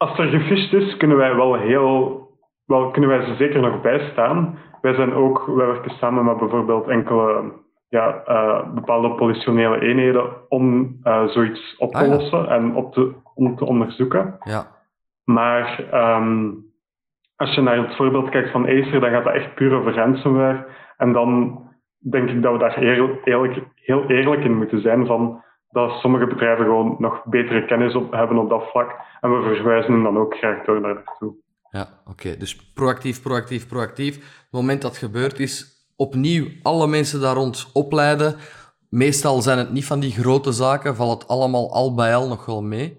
als er gefisht is, kunnen wij wel heel, wel kunnen wij ze zeker nog bijstaan. Wij zijn ook, wij werken samen met bijvoorbeeld enkele ja, eh, bepaalde politionele eenheden om eh, zoiets op te Ah, ja. lossen en op te, om te onderzoeken. Ja. Maar ehm, als je naar het voorbeeld kijkt van Acer, dan gaat dat echt puur over ransomware. En dan denk ik dat we daar heel eerlijk, heel eerlijk in moeten zijn van dat sommige bedrijven gewoon nog betere kennis op, hebben op dat vlak. En we verwijzen hen dan ook graag door naar naartoe. Ja, oké. Dus proactief, proactief, proactief. Het moment dat het gebeurd is, opnieuw alle mensen daar rond opleiden. Meestal zijn het niet van die grote zaken, valt het allemaal al bij al nog wel mee.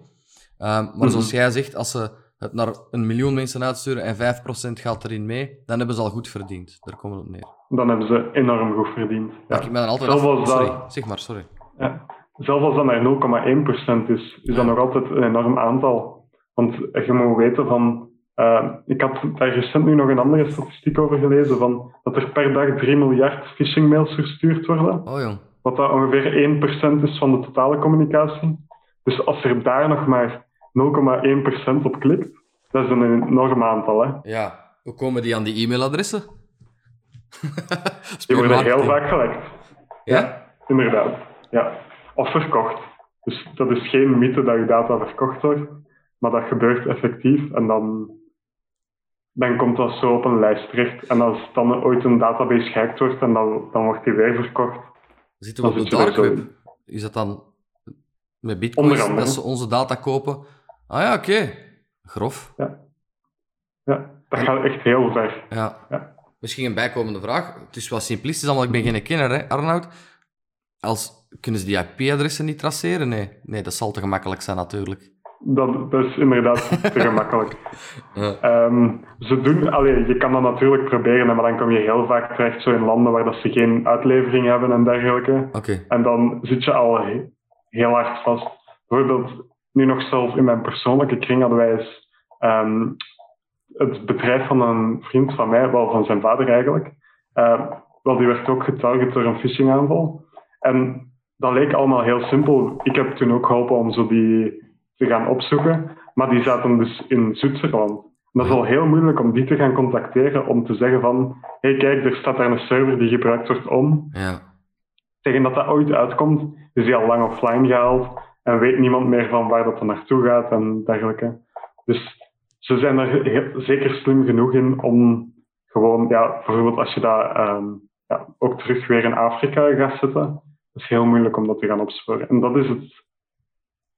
Ehm, maar zoals jij zegt, als ze het naar een miljoen mensen uitsturen en 5% gaat erin mee, dan hebben ze al goed verdiend. Daar komen we op neer. Dan hebben ze enorm goed verdiend. Ja. Ik ben dan altijd af... Sorry, zeg maar, sorry. Ja. Zelfs als dat naar 0,1% is, is dat nog altijd een enorm aantal. Want je moet weten van. eh, ik had daar recent nu nog een andere statistiek over gelezen van dat er per dag 3 miljard phishingmails verstuurd worden. Oh. Wat dat ongeveer 1% is van de totale communicatie. Dus als er daar nog maar 0,1% op klikt, dat is een enorm aantal. Hè. Ja, hoe komen die aan die e-mailadressen? Die worden heel vaak gelekt. Ja? Inderdaad. Ja. Of verkocht. Dus dat is geen mythe dat je data verkocht wordt, maar dat gebeurt effectief en dan, dan komt dat zo op een lijst terecht. En als dan ooit een database gehackt wordt en dan, dan wordt die weer verkocht. Zitten we op de dark web? Is dat dan met bitcoins dat ze onze data kopen? Ah ja, oké. Grof. Ja, dat gaat echt heel ver. Ja. Ja. Misschien een bijkomende vraag. Het is wel simplistisch, omdat ik ben geen kenner, hè, Arnoud. Als, kunnen ze die IP-adressen niet traceren? Nee. nee, dat zal te gemakkelijk zijn natuurlijk. Dat, dat is inderdaad te gemakkelijk. Ja. Ehm, ze doen, allee, je kan dat natuurlijk proberen, maar dan kom je heel vaak terecht zo in landen waar dat ze geen uitlevering hebben en dergelijke. Oké. En dan zit je al he- heel hard vast. Bijvoorbeeld, nu nog zelf in mijn persoonlijke kring hadden wij eens ehm, het bedrijf van een vriend van mij, wel van zijn vader eigenlijk. eh, wel, die werd ook getarget door een phishingaanval. En dat leek allemaal heel simpel. Ik heb toen ook geholpen om zo die te gaan opzoeken. Maar die zaten dus in Zwitserland. En dat is al heel moeilijk om die te gaan contacteren om te zeggen van hé hey, kijk, er staat daar een server die gebruikt wordt om Ja. tegen dat dat ooit uitkomt, is die al lang offline gehaald en weet niemand meer van waar dat dan naartoe gaat en dergelijke. Dus ze zijn er heel- zeker slim genoeg in om gewoon, ja, bijvoorbeeld als je dat ehm, ja, ook terug weer in Afrika gaat zetten, is heel moeilijk om dat te gaan opsporen. En dat is het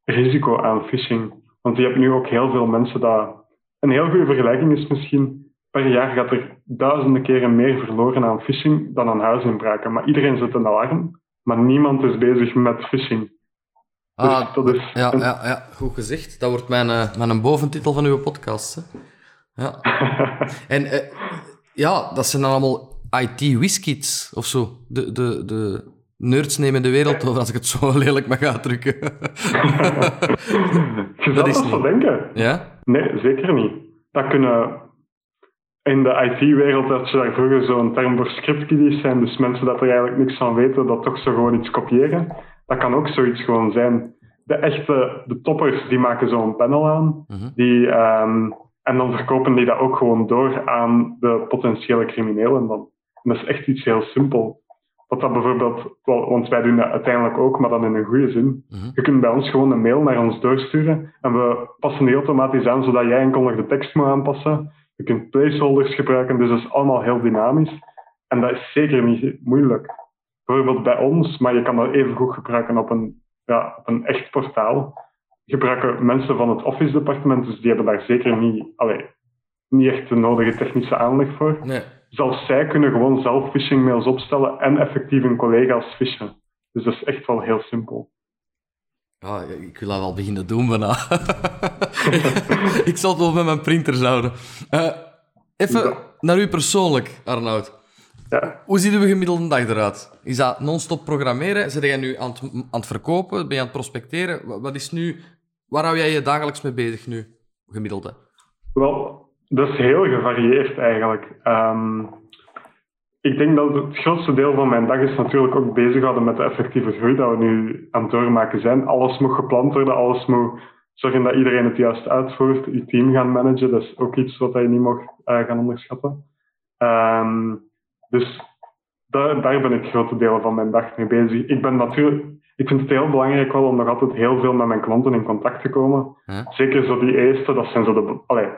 risico aan phishing. Want je hebt nu ook heel veel mensen dat... Een heel goede vergelijking is misschien, per jaar gaat er duizenden keren meer verloren aan phishing dan aan huisinbraken. Maar iedereen zet een alarm, maar niemand is bezig met phishing. Dus Ah, dat is ja, een- ja, ja, goed gezegd. Dat wordt mijn, eh, mijn boventitel van uw podcast. Hè. Ja. En eh, ja, dat zijn dan allemaal IT-whiskids of zo. De, de, de nerds nemen de wereld over, als ik het zo lelijk mag uitdrukken. Je Dat is dat zo denken. ja? Nee, zeker niet. Dat kunnen... In de IT-wereld had je daar vroeger zo'n term voor scriptkiddies zijn, dus mensen dat er eigenlijk niks van weten, dat toch zo gewoon iets kopiëren. Dat kan ook zoiets gewoon zijn. De echte, de toppers, die maken zo'n panel aan, Mhm. die, ehm, en dan verkopen die dat ook gewoon door aan de potentiële criminelen dan. En dat is echt iets heel simpel. Wat dat bijvoorbeeld, wel, want wij doen dat uiteindelijk ook, maar dan in een goede zin. Mhm. Je kunt bij ons gewoon een mail naar ons doorsturen en we passen die automatisch aan, zodat jij enkel nog de tekst moet aanpassen. Je kunt placeholders gebruiken, dus dat is allemaal heel dynamisch. En dat is zeker niet moeilijk. Bijvoorbeeld bij ons, maar je kan dat even goed gebruiken op een, ja, op een echt portaal. gebruiken mensen van het office departement, dus die hebben daar zeker niet, allee, niet echt de nodige technische aanleg voor. Nee. Zelfs zij kunnen gewoon zelf phishing mails opstellen en effectief hun collega's fishen. Dus dat is echt wel heel simpel. Ja, ik wil dat wel beginnen doen bijna. ik zal het wel met mijn printers houden. Uh, even naar u persoonlijk, Arnoud. Ja. Hoe ziet uw gemiddelde dag eruit? Is dat non-stop programmeren? Zit jij nu aan het, aan het verkopen? Ben je aan het prospecteren? Wat is nu, waar hou jij je dagelijks mee bezig nu, gemiddelde? Wel, dat is heel gevarieerd eigenlijk. Um, ik denk dat het grootste deel van mijn dag is natuurlijk ook bezighouden met de effectieve groei dat we nu aan het doormaken zijn. Alles moet gepland worden, alles moet zorgen dat iedereen het juist uitvoert. Je team gaan managen, dat is ook iets wat je niet mag uh, gaan onderschatten. Um, dus daar, daar ben ik grote delen van mijn dag mee bezig. Ik ben natuurlijk ik vind het heel belangrijk wel om nog altijd heel veel met mijn klanten in contact te komen. Zeker zo die eerste, dat zijn zo de... Allee,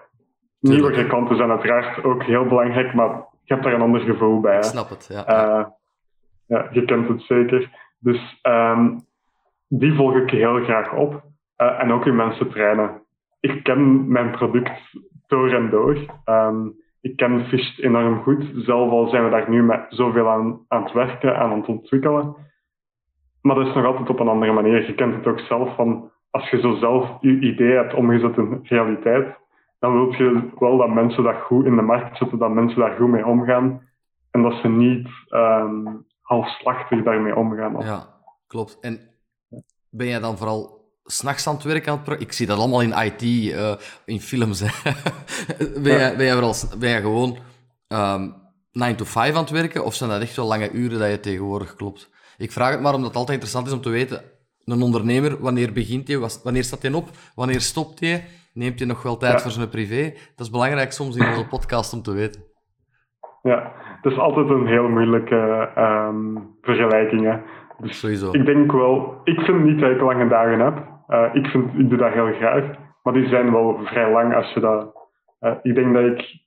nieuwe klanten zijn uiteraard ook heel belangrijk, maar je hebt daar een ander gevoel bij. Ik snap het, ja. Uh, ja, je kent het zeker. Dus um, die volg ik heel graag op. Uh, en ook in mensen trainen. Ik ken mijn product door en door. Um, ik ken Fish enorm goed. Zelf al zijn we daar nu met zoveel aan, aan het werken, aan het ontwikkelen. Maar dat is nog altijd op een andere manier. Je kent het ook zelf van als je zo zelf je idee hebt omgezet in realiteit, dan wil je wel dat mensen dat goed in de markt zetten, dat mensen daar goed mee omgaan. En dat ze niet um, halfslachtig daarmee omgaan. Ja, klopt. En ben jij dan vooral s'nachts aan het werken aan het Ik zie dat allemaal in IT, uh, in films. ben, jij, ben, jij vooral, ben jij gewoon um, ehm, 9 to 5 aan het werken? Of zijn dat echt wel lange uren dat je tegenwoordig klopt? Ik vraag het maar omdat het altijd interessant is om te weten, een ondernemer, wanneer begint hij, wanneer staat hij op, wanneer stopt hij, neemt hij nog wel tijd voor zijn privé? Dat is belangrijk soms in onze podcast om te weten. Ja, dat is altijd een heel moeilijke um, vergelijking. Hè. Dus Sowieso. Ik denk wel, ik vind niet dat ik lange dagen heb. Uh, ik, vind, ik doe dat heel graag, maar die zijn wel vrij lang als je dat. Uh, ik denk dat ik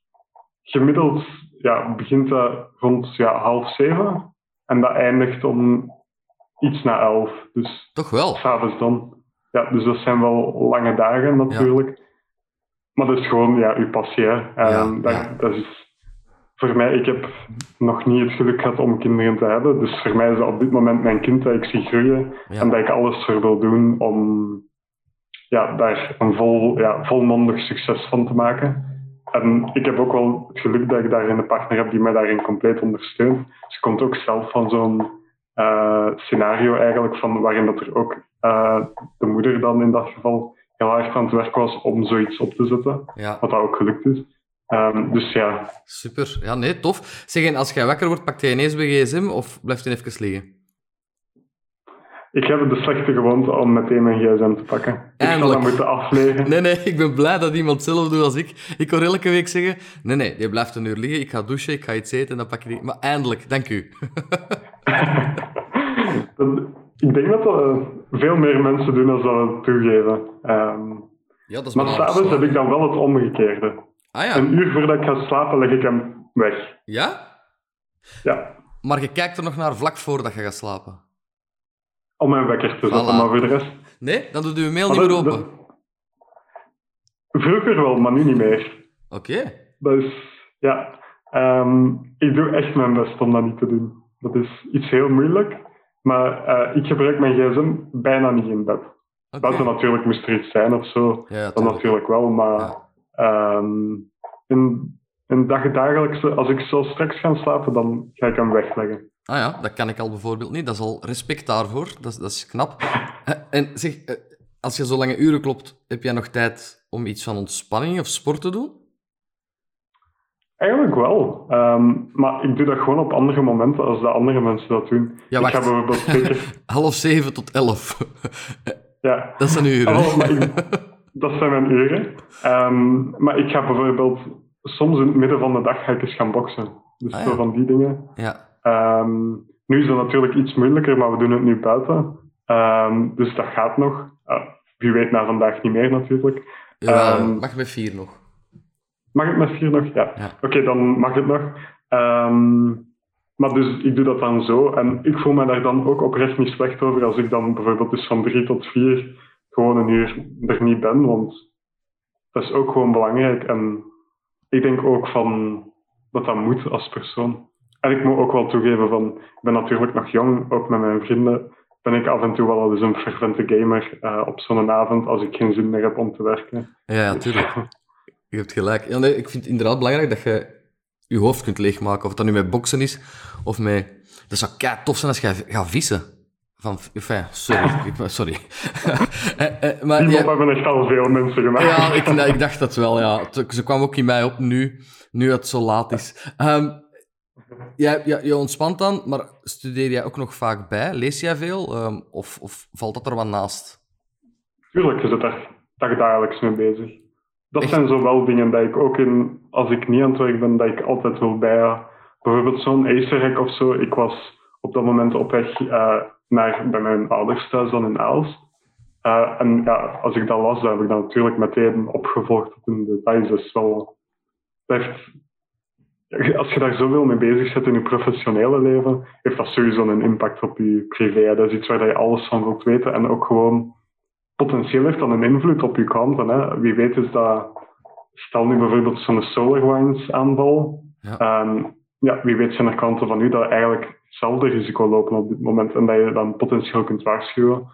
gemiddeld ja, begint dat rond ja, half zeven en dat eindigt om iets na elf. Dus Toch wel? S'avonds dan. Ja, dus dat zijn wel lange dagen natuurlijk. Maar dat is gewoon ja, uw passie. Hè. En dat, dat is voor mij, ik heb nog niet het geluk gehad om kinderen te hebben. Dus voor mij is dat op dit moment mijn kind dat ik zie groeien. En dat ik alles voor wil doen om ja, daar een vol, ja, volmondig succes van te maken. En ik heb ook wel het geluk dat ik daarin een partner heb die mij daarin compleet ondersteunt. Ze komt ook zelf van zo'n uh, scenario eigenlijk, van waarin dat er ook uh, de moeder dan in dat geval heel hard aan het werk was om zoiets op te zetten. Ja. Wat dat ook gelukt is. Um, dus ja. Super. Ja, nee, tof. Zeg, en als jij wakker wordt, pakt jij ineens bij gsm of blijft hij even liggen? Ik heb de slechte gewoonte om meteen mijn gsm te pakken. Eindelijk. Ik zal dat moeten afleggen. Nee, nee, ik ben blij dat iemand hetzelfde doet als ik. Ik hoor elke week zeggen, nee, nee, je blijft een uur liggen, ik ga douchen, ik ga iets eten en dan pak je die... Maar eindelijk, dank u. ik denk dat dat veel meer mensen doen dan het toegeven. Um, ja, dat is maar s'avonds heb ik dan wel het omgekeerde. Ah, ja. Een uur voordat ik ga slapen, leg ik hem weg. Ja? Ja. Maar je kijkt er nog naar vlak voordat je gaat slapen? Om mijn wekker te zetten, maar voor de rest... Nee? Dan doet uw mail niet meer open? Vroeger wel, maar nu niet meer. Oké. Dus, ja... Um, ik doe echt mijn best om dat niet te doen. Dat is iets heel moeilijk. Maar uh, ik gebruik mijn gsm bijna niet in bed. Okay. Buiten natuurlijk moest er iets zijn of zo. Ja, dan natuurlijk wel, maar... Ja. Um, in, in dagelijkse, als ik zo straks ga slapen, dan ga ik hem wegleggen. Ah ja, dat kan ik al bijvoorbeeld niet. Dat is al respect daarvoor. Dat is, dat is knap. En zeg, als je zo lange uren klopt, heb jij nog tijd om iets van ontspanning of sport te doen? Eigenlijk wel. Um, maar ik doe dat gewoon op andere momenten als de andere mensen dat doen. Ja, wacht. Ik ga bijvoorbeeld zeker... Half zeven tot elf. ja. Dat zijn uren. Oh, ik, dat zijn mijn uren. Um, maar ik ga bijvoorbeeld soms in het midden van de dag ga ik eens gaan boksen. Dus ah, zo van die dingen. Ja. Um, nu is dat natuurlijk iets moeilijker, maar we doen het nu buiten. Um, dus dat gaat nog. Uh, wie weet na vandaag niet meer natuurlijk. Ja, mag met vier nog. Mag het met vier nog? Ja. ja. Oké, okay, dan mag het nog. maar dus ik doe dat dan zo. En ik voel me daar dan ook oprecht niet slecht over als ik dan bijvoorbeeld dus van drie tot vier gewoon een uur er niet ben, want dat is ook gewoon belangrijk. En ik denk ook van dat dat moet als persoon. En ik moet ook wel toegeven van, ik ben natuurlijk nog jong, ook met mijn vrienden ben ik af en toe wel eens een fervente gamer uh, op zo'n avond als ik geen zin meer heb om te werken. Ja, natuurlijk. je hebt gelijk. Ja, nee, ik vind het inderdaad belangrijk dat je je hoofd kunt leegmaken. Of het dan nu met boksen is, of met... Dat zou kei tof zijn als je gaat vissen. Van, enfin, sorry. ik, sorry. eh, eh, maar, Die ja, hebben echt al veel mensen gemaakt. Ja, ik, dacht dat wel, ja. Ze kwam ook in mij op nu, nu het zo laat is. Um, jij, ja, je ontspant dan, maar studeer jij ook nog vaak bij? Lees jij veel? Um, of, of valt dat er wat naast? Tuurlijk, je zit daar dagelijks mee bezig. Dat zijn zo wel dingen dat ik ook in, als ik niet aan het werk ben, dat ik altijd wil bij. Bijvoorbeeld zo'n Acer of zo. Ik was op dat moment op weg uh, naar bij mijn ouders thuis dan in Aals. Uh, en ja, als ik dat las, dan heb ik dat natuurlijk meteen opgevolgd tot in details. Dus wel, dat heeft als je daar zoveel mee bezig bent in je professionele leven, heeft dat sowieso een impact op je privé. Dat is iets waar je alles van wilt weten en ook gewoon potentieel heeft dan een invloed op je klanten. Hè. Wie weet is dat, stel nu bijvoorbeeld zo'n SolarWinds aanval. Ja. Um, ja, wie weet zijn er klanten van u dat eigenlijk hetzelfde risico lopen op dit moment en dat je dan potentieel kunt waarschuwen.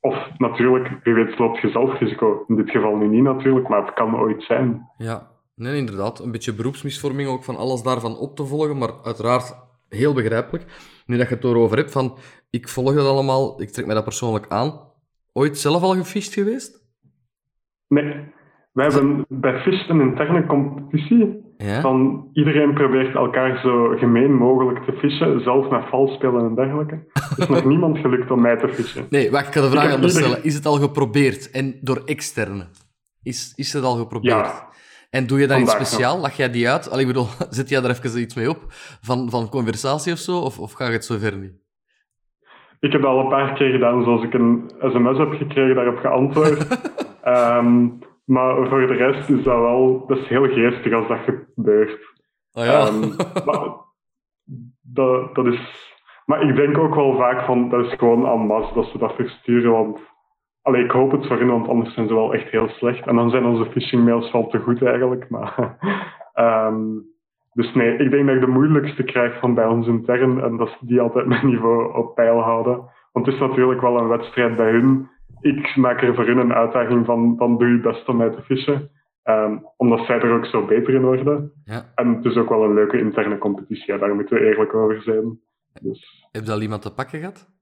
Of natuurlijk, wie weet loopt je zelf risico. In dit geval nu niet natuurlijk, maar het kan ooit zijn. Ja, Nee, inderdaad. Een beetje beroepsmisvorming ook van alles daarvan op te volgen, maar uiteraard heel begrijpelijk. Nu dat je het erover hebt van, ik volg dat allemaal, ik trek mij dat persoonlijk aan. Ooit zelf al gefisht geweest? Nee. Wij hebben bij Fish een interne competitie. Ja? Van iedereen probeert elkaar zo gemeen mogelijk te fischen, zelf met vals spelen en dergelijke. Er is nog niemand gelukt om mij te fischen. Nee, wacht, ik ga de vraag anders stellen. Is het al geprobeerd? En door externe? Is, is het al geprobeerd? Ja. En doe je dan iets speciaal? Lach jij die uit? Allee, ik bedoel, zet jij daar even iets mee op? Van, van conversatie of zo? Of, of ga je het zover niet? Ik heb dat al een paar keer gedaan, zoals ik een sms heb gekregen, daarop geantwoord. um, maar voor de rest is dat wel... Dat is heel geestig als dat gebeurt. Oh ja. Um, maar, dat, dat is... Maar ik denk ook wel vaak van, dat is gewoon en masse dat ze dat versturen, want Allee, ik hoop het voor hen, want anders zijn ze wel echt heel slecht. En dan zijn onze phishing mails wel te goed eigenlijk. Maar, um, dus nee, ik denk dat ik de moeilijkste krijg van bij ons intern. En dat ze die altijd mijn niveau op peil houden. Want het is natuurlijk wel een wedstrijd bij hun. Ik maak er voor hun een uitdaging van, dan doe je best om mij te fishen. Um, omdat zij er ook zo beter in worden. Ja. En het is ook wel een leuke interne competitie, daar moeten we eerlijk over zijn. Dus. Heb je al iemand te pakken gehad?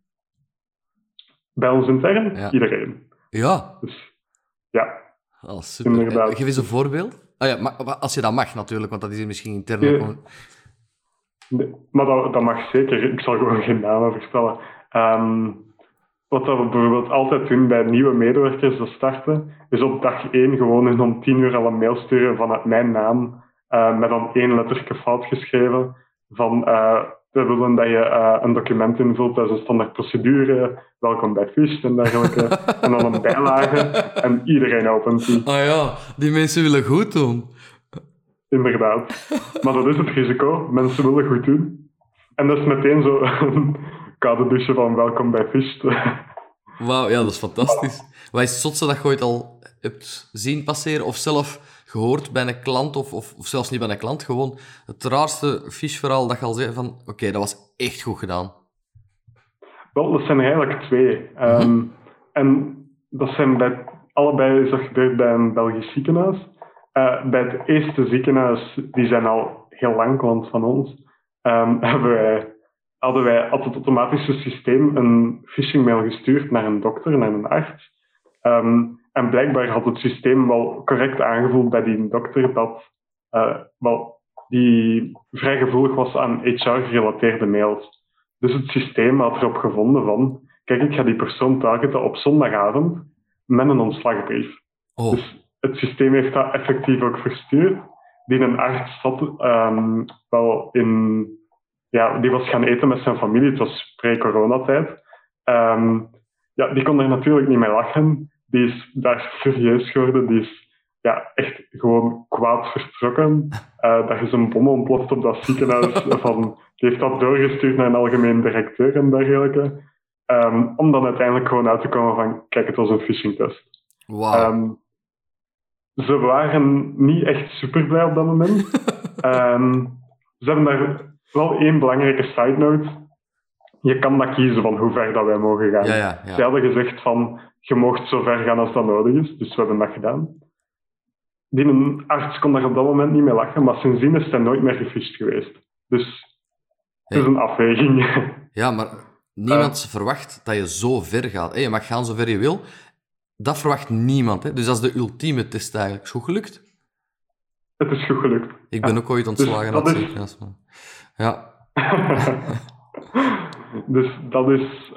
Bij ons intern? Iedereen. Ja. Dus, ja. Oh, super. Inderdaad. Geef eens een voorbeeld. Oh ja, maar, als je dat mag natuurlijk, want dat is misschien intern. Nee, maar dat, dat mag zeker. Ik zal gewoon geen namen vertellen. Um, wat we bijvoorbeeld altijd doen bij nieuwe medewerkers die starten, is op dag één gewoon om tien uur al een mail sturen vanuit mijn naam, uh, met dan één letterke fout geschreven, van uh, we willen dat je uh, een document invult, dat is een standaard procedure, welkom bij FIST en dergelijke. en dan een bijlage en iedereen opent die. Ah ja, die mensen willen goed doen. Inderdaad. Maar dat is het risico. Mensen willen goed doen. En dat is meteen zo een kadebusje van welkom bij FIST. Wauw, ja, dat is fantastisch. Wat is het zotste dat je ooit al hebt zien passeren of zelf gehoord bij een klant, of, of, of, zelfs niet bij een klant, gewoon het raarste fishverhaal dat je al zei van oké, dat was echt goed gedaan? Wel, dat zijn er eigenlijk twee. Mhm. Ehm, en dat zijn bij, allebei is dat gebeurd bij een Belgisch ziekenhuis. Uh, bij het eerste ziekenhuis, die zijn al heel lang klant van ons, um, hebben wij, hadden wij had het automatische systeem een phishing mail gestuurd naar een dokter, naar een arts. Um, en blijkbaar had het systeem wel correct aangevoeld bij die dokter dat uh, wel, die vrij gevoelig was aan HR-gerelateerde mails. Dus het systeem had erop gevonden van, kijk, ik ga die persoon targeten op zondagavond met een ontslagbrief. Oh. Dus het systeem heeft dat effectief ook verstuurd. Die een arts zat um, wel in... Ja, die was gaan eten met zijn familie. Het was pre-coronatijd. Um, ja, die kon er natuurlijk niet mee lachen die is daar furieus geworden. Die is ja, echt gewoon kwaad vertrokken. Uh, dat is een bom ontploft op dat ziekenhuis. van, die heeft dat doorgestuurd naar een algemeen directeur en dergelijke. Ehm, om dan uiteindelijk gewoon uit te komen van, kijk, het was een phishing test. Wauw. Ehm, ze waren niet echt super blij op dat moment. Ehm, ze hebben daar wel één belangrijke side note. Je kan dat kiezen van hoe ver dat wij mogen gaan. ja, ja, Ze hadden gezegd van, je mocht zo ver gaan als dat nodig is. Dus we hebben dat gedaan. Die een arts kon daar op dat moment niet mee lachen, maar sindsdien is hij nooit meer gefisht geweest. Dus het is Hey. een afweging. Ja, maar niemand Eh. verwacht dat je zo ver gaat. Je mag gaan zover je wil. Dat verwacht niemand. Hè? Dus dat is de ultieme test eigenlijk. Is goed gelukt. het is goed gelukt. Ik ben ook ooit ontslagen dat uit het is-. Ja, dus dat is...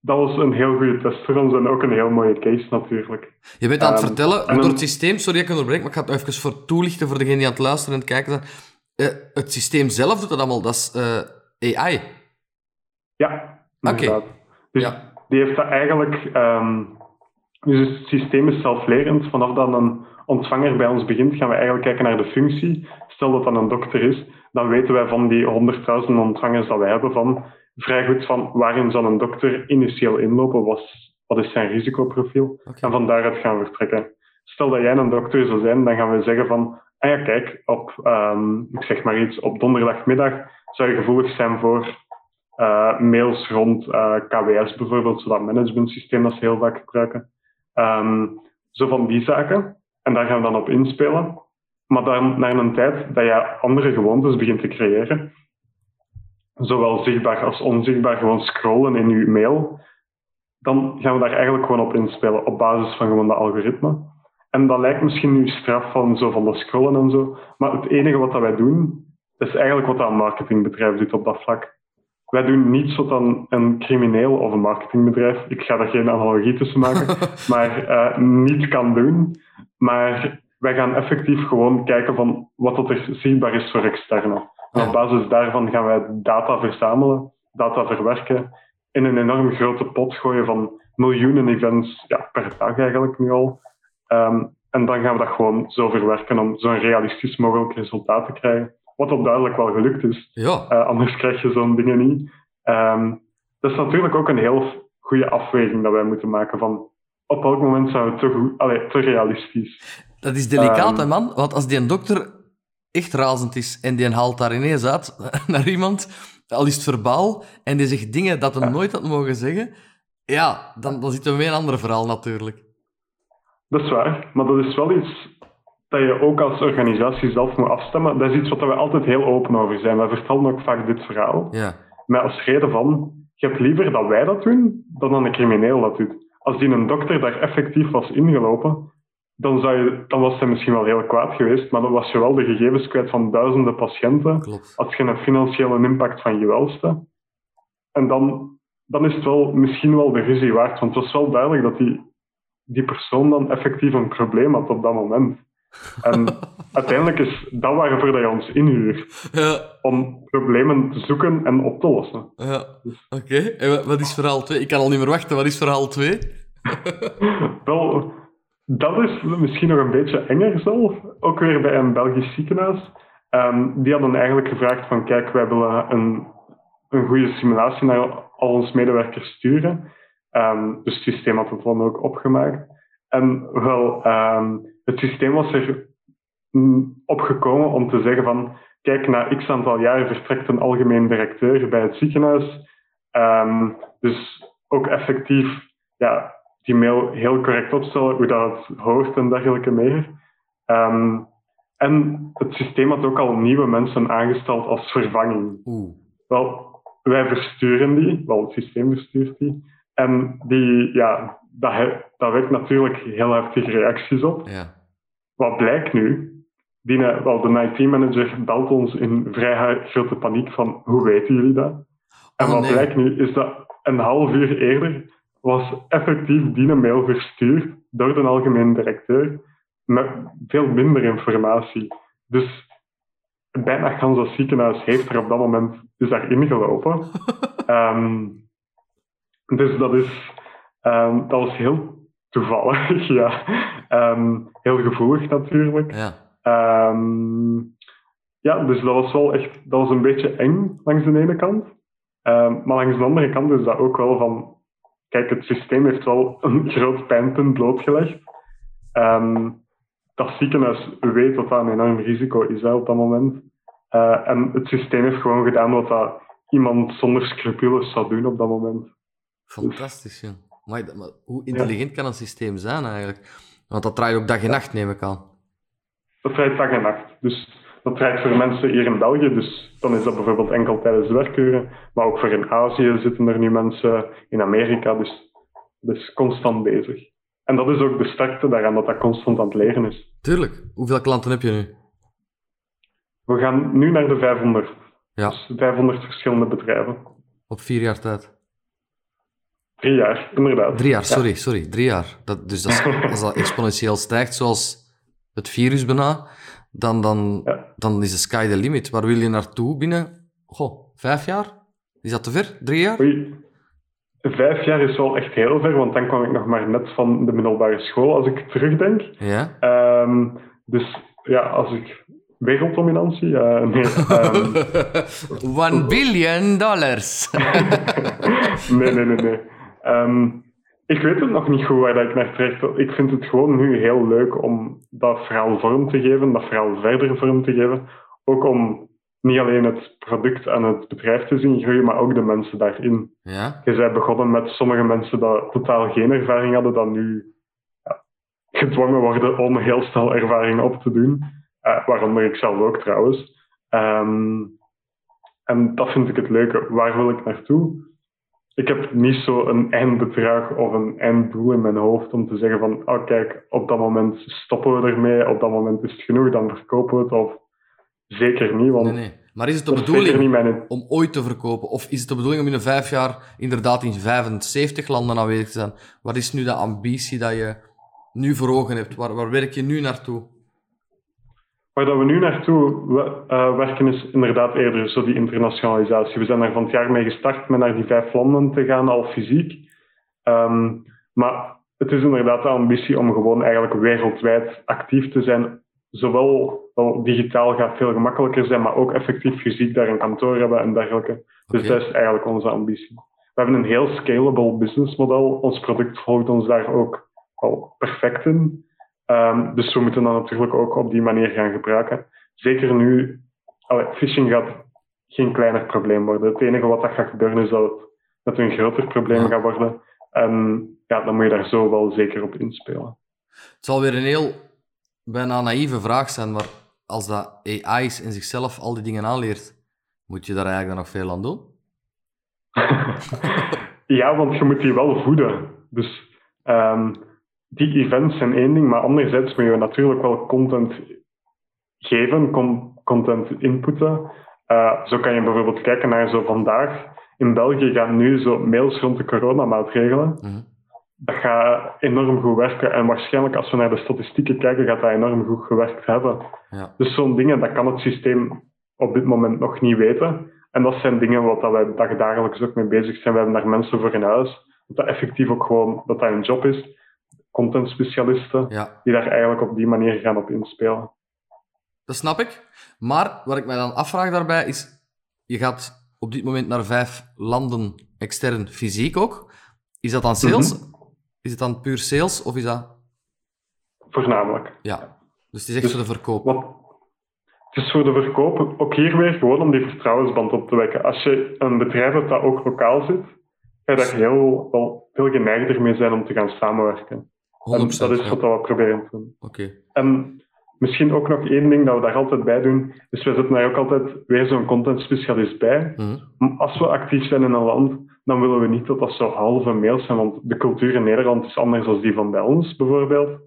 dat was een heel goede test voor ons en ook een heel mooie case natuurlijk. Je bent aan het Ehm, vertellen, en door het systeem, sorry dat ik onderbreek, maar ik ga het even voor toelichten voor degenen die aan het luisteren en het kijken zijn. Eh, het systeem zelf doet dat allemaal, dat is eh, AI. Ja, Oké. inderdaad. Dus Ja. die heeft dat eigenlijk... ehm, dus het systeem is zelflerend. Vanaf dat een ontvanger bij ons begint, gaan we eigenlijk kijken naar de functie. Stel dat dat een dokter is, dan weten wij van die 100.000 ontvangers dat wij hebben van vrij goed van waarin zal een dokter initieel inlopen, wat, wat is zijn risicoprofiel. En van daaruit gaan we vertrekken. Stel dat jij een dokter zou zijn, dan gaan we zeggen van, ah ja, kijk, op, ehm, ik zeg maar iets, op donderdagmiddag zou je gevoelig zijn voor eh, mails rond eh, KWS bijvoorbeeld, zo dat managementsysteem dat ze heel vaak gebruiken. Ehm, zo van die zaken. En daar gaan we dan op inspelen. Maar dan, na een tijd dat je andere gewoontes begint te creëren, zowel zichtbaar als onzichtbaar gewoon scrollen in je mail, dan gaan we daar eigenlijk gewoon op inspelen, op basis van gewoon dat algoritme. En dat lijkt misschien nu straf van zo van dat scrollen en zo, maar het enige wat dat wij doen, is eigenlijk wat dat een marketingbedrijf doet op dat vlak. Wij doen niets wat dan een crimineel of een marketingbedrijf, ik ga daar geen analogie tussen maken, maar eh, niet kan doen. Maar wij gaan effectief gewoon kijken van wat dat er zichtbaar is voor externe. En op basis daarvan gaan wij data verzamelen, data verwerken, in een enorm grote pot gooien van miljoenen events ja, per dag eigenlijk nu al. Ehm, en dan gaan we dat gewoon zo verwerken om zo'n realistisch mogelijk resultaat te krijgen. Wat op duidelijk wel gelukt is. Ja, Eh, anders krijg je zo'n dingen niet. Ehm, dat is natuurlijk ook een heel goede afweging dat wij moeten maken van op welk moment zijn we te, goed, allee, te realistisch. dat is delicaat, Ehm. hè, man. Want als die een dokter echt razend is en die haalt daar ineens uit naar iemand, al is het verbaal, en die zegt dingen dat hij nooit had mogen zeggen, ja, dan, dan zitten we met een ander verhaal natuurlijk. Dat is waar, maar dat is wel iets dat je ook als organisatie zelf moet afstemmen. Dat is iets waar we altijd heel open over zijn. Wij vertellen ook vaak dit verhaal. Ja, Met als reden van, je hebt liever dat wij dat doen, dan dat een crimineel dat doet. Als die een dokter daar effectief was ingelopen, dan, zou je, dan was hij misschien wel heel kwaad geweest, maar dan was je wel de gegevens kwijt van duizenden patiënten. klopt. Had je een financiële impact van je welste. En dan, dan is het wel misschien wel de ruzie waard, want het was wel duidelijk dat die, die persoon dan effectief een probleem had op dat moment. En uiteindelijk is dat waarvoor dat je ons inhuurt Ja, om problemen te zoeken en op te lossen. ja. Oké, en wa- wat is verhaal 2? Ik kan al niet meer wachten, wat is verhaal 2? Wel, dat is misschien nog een beetje enger zelf. Ook weer bij een Belgisch ziekenhuis. Ehm, die hadden eigenlijk gevraagd van, kijk, wij willen een, een goede simulatie naar al onze medewerkers sturen. Ehm, dus het systeem had het dan ook opgemaakt. En wel, ehm, het systeem was er mm, opgekomen om te zeggen van, kijk, na x aantal jaren vertrekt een algemeen directeur bij het ziekenhuis. Dus ook effectief ja, die mail heel correct opstellen, hoe dat het hoort en dergelijke meer. Ehm, en het systeem had ook al nieuwe mensen aangesteld als vervanging. Oeh. Wel, wij versturen die, wel, het systeem verstuurt die. En die, ja, dat, wekt natuurlijk heel heftige reacties op. Ja. Wat blijkt nu? Die, eh, wel, de IT-manager belt ons in vrij grote paniek van hoe weten jullie dat? En Oh, wat nee. blijkt nu is dat een half uur eerder was effectief die een mail verstuurd door de algemene directeur met veel minder informatie. Dus bijna gans dat ziekenhuis heeft er op dat moment is daar ingelopen. Ehm, dus dat is ehm, dat was heel toevallig, ja. Ehm, heel gevoelig natuurlijk. Ja. Ja, dus dat was wel echt, dat was een beetje eng langs de ene kant. Maar langs de andere kant is dat ook wel van, kijk, het systeem heeft wel een groot pijnpunt blootgelegd. Ehm, dat ziekenhuis weet dat dat een enorm risico is op dat moment. Uh, en het systeem heeft gewoon gedaan wat dat iemand zonder scrupules zou doen op dat moment. Fantastisch, ja. Maar, maar hoe intelligent kan een systeem zijn eigenlijk? Want dat draait ook dag en nacht, neem ik aan. Dat draait dag en nacht. Dus dat draait voor mensen hier in België, dus dan is dat bijvoorbeeld enkel tijdens werkuren. Maar ook voor in Azië zitten er nu mensen, in Amerika, dus dat is constant bezig. En dat is ook de sterkte daaraan, dat dat constant aan het leren is. Tuurlijk. Hoeveel klanten heb je nu? We gaan nu naar de 500. Ja. Dus 500 verschillende bedrijven. Op vier jaar tijd? Drie jaar, inderdaad. Drie jaar, sorry, sorry. Drie jaar. Dat, dus dat als dat exponentieel stijgt, zoals het virus bijna, dan, dan, dan is de sky the limit. Waar wil je naartoe binnen, goh, vijf jaar? Is dat te ver? Drie jaar? Oei. Vijf jaar is wel echt heel ver, want dan kwam ik nog maar net van de middelbare school, als ik terugdenk. Ja. Um, dus ja, als ik werelddominantie? Uh, nee. Um, One billion dollars. nee, nee, nee. nee. Um, ik weet het nog niet goed waar ik naar terecht Ik vind het gewoon nu heel leuk om dat verhaal vorm te geven, dat verhaal verder vorm te geven. Ook om niet alleen het product en het bedrijf te zien groeien, maar ook de mensen daarin. Ja? Je bent begonnen met sommige mensen die totaal geen ervaring hadden, dan nu ja, gedwongen worden om heel snel ervaring op te doen. Uh, waaronder ik zelf ook trouwens. Um, en dat vind ik het leuke. Waar wil ik naartoe? Ik heb niet zo een eindbedrag of een einddoel in mijn hoofd om te zeggen van, oh kijk, op dat moment stoppen we ermee, op dat moment is het genoeg, dan verkopen we het. Of zeker niet. Want nee, nee. Maar is het de bedoeling om ooit te verkopen? Of is het de bedoeling om in een vijf jaar inderdaad in 75 landen aanwezig te zijn? Wat is nu de ambitie dat je nu voor ogen hebt? Waar, waar werk je nu naartoe? Waar dat we nu naartoe uh, werken is inderdaad eerder zo die internationalisatie. We zijn er van het jaar mee gestart met naar die vijf landen te gaan, al fysiek. Um, maar het is inderdaad de ambitie om gewoon eigenlijk wereldwijd actief te zijn. Zowel wel digitaal gaat veel gemakkelijker zijn, maar ook effectief fysiek daar een kantoor hebben en dergelijke. Dus dat is eigenlijk onze ambitie. We hebben een heel scalable businessmodel. Ons product volgt ons daar ook al perfect in. Um, dus we moeten dat natuurlijk ook op die manier gaan gebruiken. Zeker nu, allee, phishing gaat geen kleiner probleem worden. Het enige wat dat gaat gebeuren is dat het, een groter probleem gaat worden. En ja, dan moet je daar zo wel zeker op inspelen. Het zal weer een heel bijna naïeve vraag zijn, maar als dat AI is en zichzelf al die dingen aanleert, moet je daar eigenlijk nog veel aan doen? ja, want je moet die wel voeden. Dus um, die events zijn één ding, maar anderzijds moet je natuurlijk wel content geven, content inputten. Uh, zo kan je bijvoorbeeld kijken naar zo vandaag. In België gaan nu zo mails rond de coronamaatregelen. Mm Dat gaat enorm goed werken. En waarschijnlijk als we naar de statistieken kijken, gaat dat enorm goed gewerkt hebben. Ja. Dus zo'n dingen, dat kan het systeem op dit moment nog niet weten. En dat zijn dingen waar wij dagelijks ook mee bezig zijn. We hebben daar mensen voor in huis. Dat dat effectief ook gewoon dat dat een job is content specialisten, die daar eigenlijk op die manier gaan op inspelen. Dat snap ik. Maar wat ik mij dan afvraag daarbij is, je gaat op dit moment naar vijf landen extern fysiek ook. Is dat dan sales? Mhm. Is het dan puur sales of is dat... Voornamelijk. Ja, dus het is echt dus voor de verkoop. Wat, het is voor de verkoop, ook hier weer gewoon om die vertrouwensband op te wekken. Als je een bedrijf hebt dat ook lokaal zit, ga je daar heel wel veel geneigder mee zijn om te gaan samenwerken. Dat is wat we proberen te doen. Oké. En misschien ook nog één ding dat we daar altijd bij doen, is we zetten daar ook altijd weer zo'n content specialist bij. Mhm. Als we actief zijn in een land, dan willen we niet dat dat zo halve mails zijn, want de cultuur in Nederland is anders dan die van bij ons bijvoorbeeld.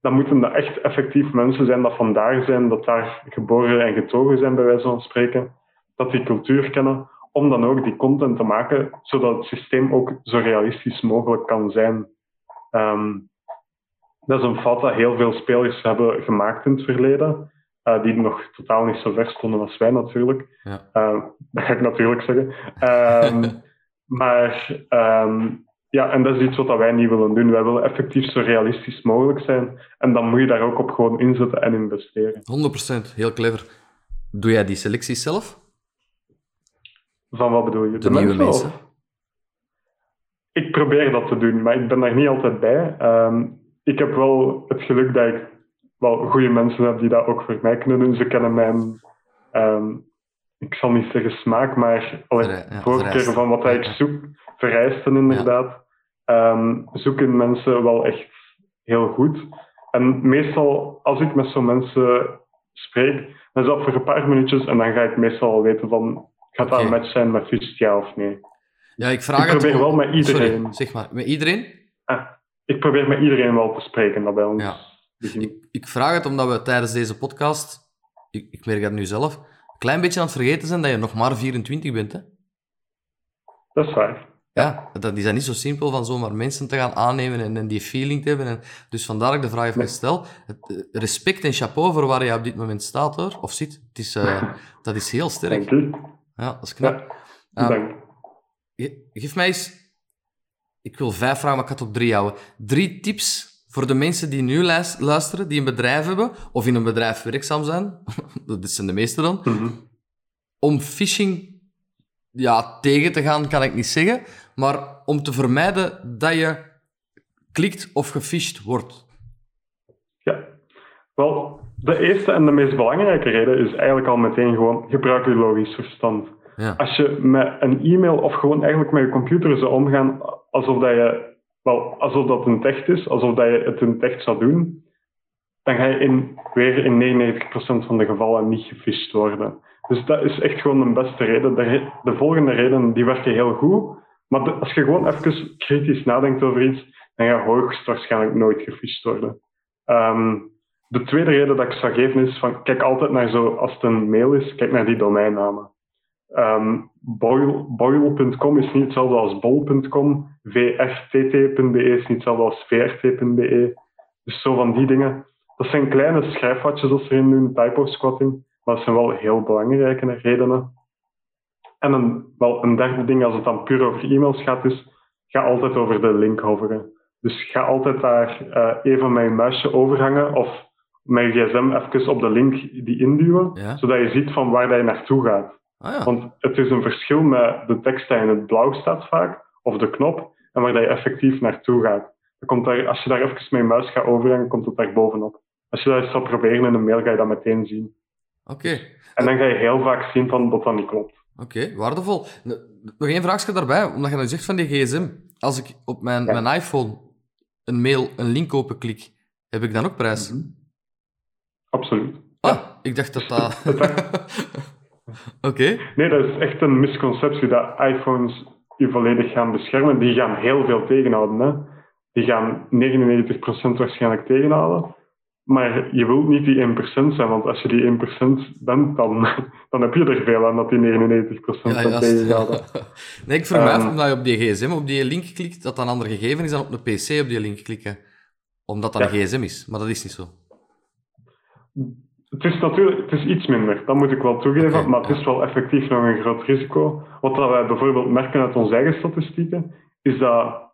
Dan moeten dat echt effectief mensen zijn dat vandaar zijn, dat daar geboren en getogen zijn, bij wijze van spreken. Dat die cultuur kennen, om dan ook die content te maken, zodat het systeem ook zo realistisch mogelijk kan zijn. Um, dat is een fout dat heel veel spelers hebben gemaakt in het verleden. Uh, die nog totaal niet zo ver stonden als wij natuurlijk. Ja. Uh, dat ga ik natuurlijk zeggen. Um, maar um, ja, en dat is iets wat wij niet willen doen. Wij willen effectief zo realistisch mogelijk zijn. En dan moet je daar ook op gewoon inzetten en investeren. 100%, heel clever. Doe jij die selecties zelf? Van wat bedoel je? De, nieuwe mensen? Ik probeer dat te doen, maar ik ben daar niet altijd bij. Ehm, ik heb wel het geluk dat ik wel goede mensen heb die dat ook voor mij kunnen doen. Ze kennen mijn, ehm, ik zal niet zeggen smaak, maar allee, ja, voorkeur van wat ik zoek, vereisten inderdaad, Ehm, zoeken mensen wel echt heel goed. En meestal, als ik met zo'n mensen spreek, dan is dat voor een paar minuutjes en dan ga ik meestal al weten van, gaat dat een match zijn met Fist, ja of nee? Ja, ik vraag Ik het probeer om- wel met iedereen. Sorry, zeg maar. Met iedereen? Ah, ik probeer met iedereen wel te spreken dat bij ons Ja. Ik, ik vraag het omdat we tijdens deze podcast, ik, ik merk dat nu zelf, een klein beetje aan het vergeten zijn dat je nog maar 24 bent. Hè? Dat is waar. Ja, dat is dat niet zo simpel van zomaar mensen te gaan aannemen en, en die feeling te hebben. En, dus vandaar dat ik de vraag heb Nee. gesteld. Het, eh, respect en chapeau voor waar je op dit moment staat, hoor. Of zit. Het is, eh, dat is heel sterk. Dank u. Ja, dat is knap. Ja, Ah, dank. ge- geef mij eens... Ik wil vijf vragen, maar ik ga het op drie houden. Drie tips voor de mensen die nu luis- luisteren, die een bedrijf hebben, of in een bedrijf werkzaam zijn. dat zijn de meeste dan. Mhm. om phishing ja, tegen te gaan, kan ik niet zeggen. Maar om te vermijden dat je klikt of gefisht wordt. Ja. Wel, de eerste en de meest belangrijke reden is eigenlijk al meteen gewoon gebruik je logisch verstand. Ja. Als je met een e-mail of gewoon eigenlijk met je computer zou omgaan alsof dat je, wel, alsof dat een tekst is, alsof dat je het in tekst zou doen, dan ga je in, weer in 99% van de gevallen niet gefisht worden. Dus dat is echt gewoon de beste reden. De, volgende redenen die werken heel goed, maar als je gewoon even kritisch nadenkt over iets, dan ga je hoogstwaarschijnlijk nooit gefisht worden. Ehm, de tweede reden dat ik zou geven is van kijk altijd naar zo, als het een mail is, kijk naar die domeinnamen. Ehm boil- Boil.com is niet hetzelfde als bol.com. vrtt.be is niet hetzelfde als vrt.be. Dus zo van die dingen. Dat zijn kleine schrijfwatjes als ze erin doen, typo squatting. Maar dat zijn wel heel belangrijke redenen. En een, wel een derde ding, als het dan puur over e-mails gaat, is ga altijd over de link hoveren. Dus ga altijd daar eh, even met je muisje overhangen of met je gsm even op de link die induwen, Ja. zodat je ziet van waar dat je naartoe gaat. Ah ja. Want het is een verschil met de tekst die in het blauw staat vaak, of de knop, en waar dat je effectief naartoe gaat. Dan komt daar, als je daar even met je muis gaat overhangen, komt het daar bovenop. Als je dat eens zou proberen in een mail, ga je dat meteen zien. Oké. En dan ga je heel vaak zien van dat dat niet klopt. Oké, waardevol. Nog één vraagje daarbij, omdat je nou zegt van die gsm. Als ik op mijn, Ja. mijn iPhone een mail, een link openklik, heb ik dan ook prijs? Mhm. Absoluut. Ah, ik dacht dat dat... Oké. Nee, dat is echt een misconceptie dat iPhones je volledig gaan beschermen. Die gaan heel veel tegenhouden. Hè. Die gaan 99% waarschijnlijk tegenhouden. Maar je wilt niet die 1% zijn, want als je die 1% bent, dan, dan heb je er veel aan dat die 99% Ja, tegenhouden. Nee, ik verwijt Ehm. omdat je op die gsm op die link klikt, dat dan een ander gegeven is dan op een pc op die link klikken. Omdat dat Ja. een gsm is, maar dat is niet zo. Het is natuurlijk het is iets minder, dat moet ik wel toegeven, maar het is wel effectief nog een groot risico. Wat dat wij bijvoorbeeld merken uit onze eigen statistieken, is dat,